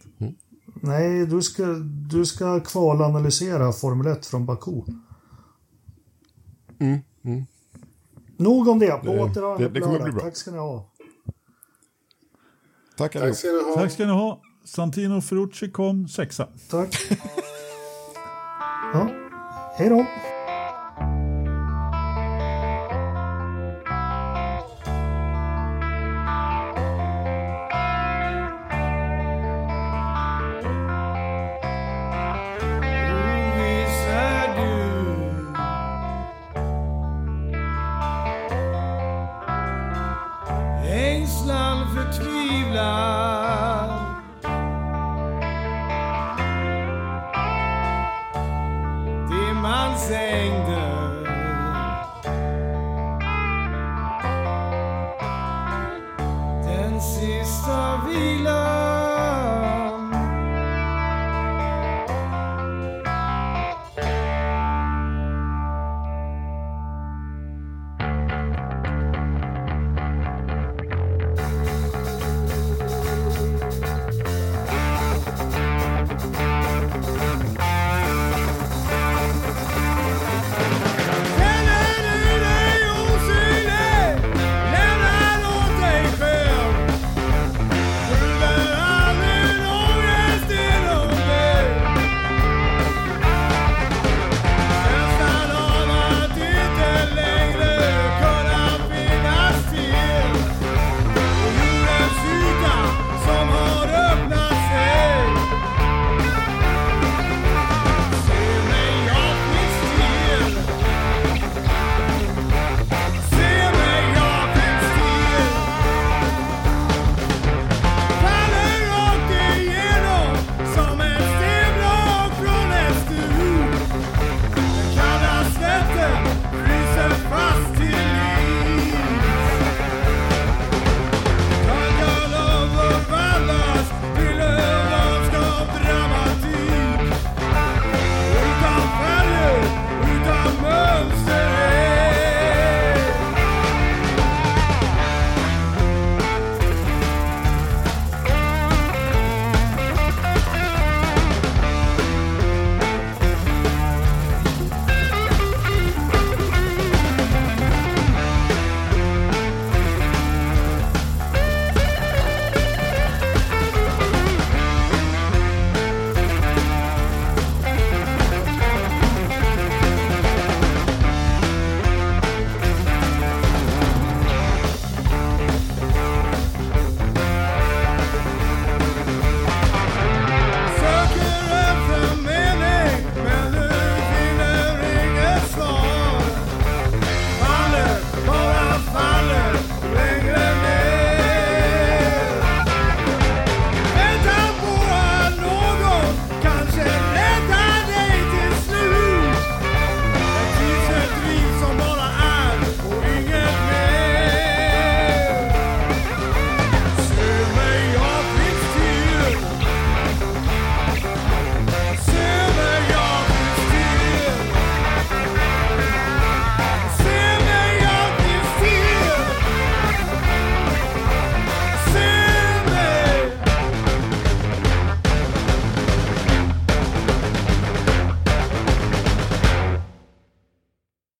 Nej, du ska, du ska kvalanalysera Formel 1 från Baku. Mm, mm. Nog om det. På återhörande kommer på bli lördag. bra. Tack ska ni ha. Tack Tack ska ni ha. Tack ska ni ha. Santino Ferrucci kom sexa. Tack. Ja, hej då.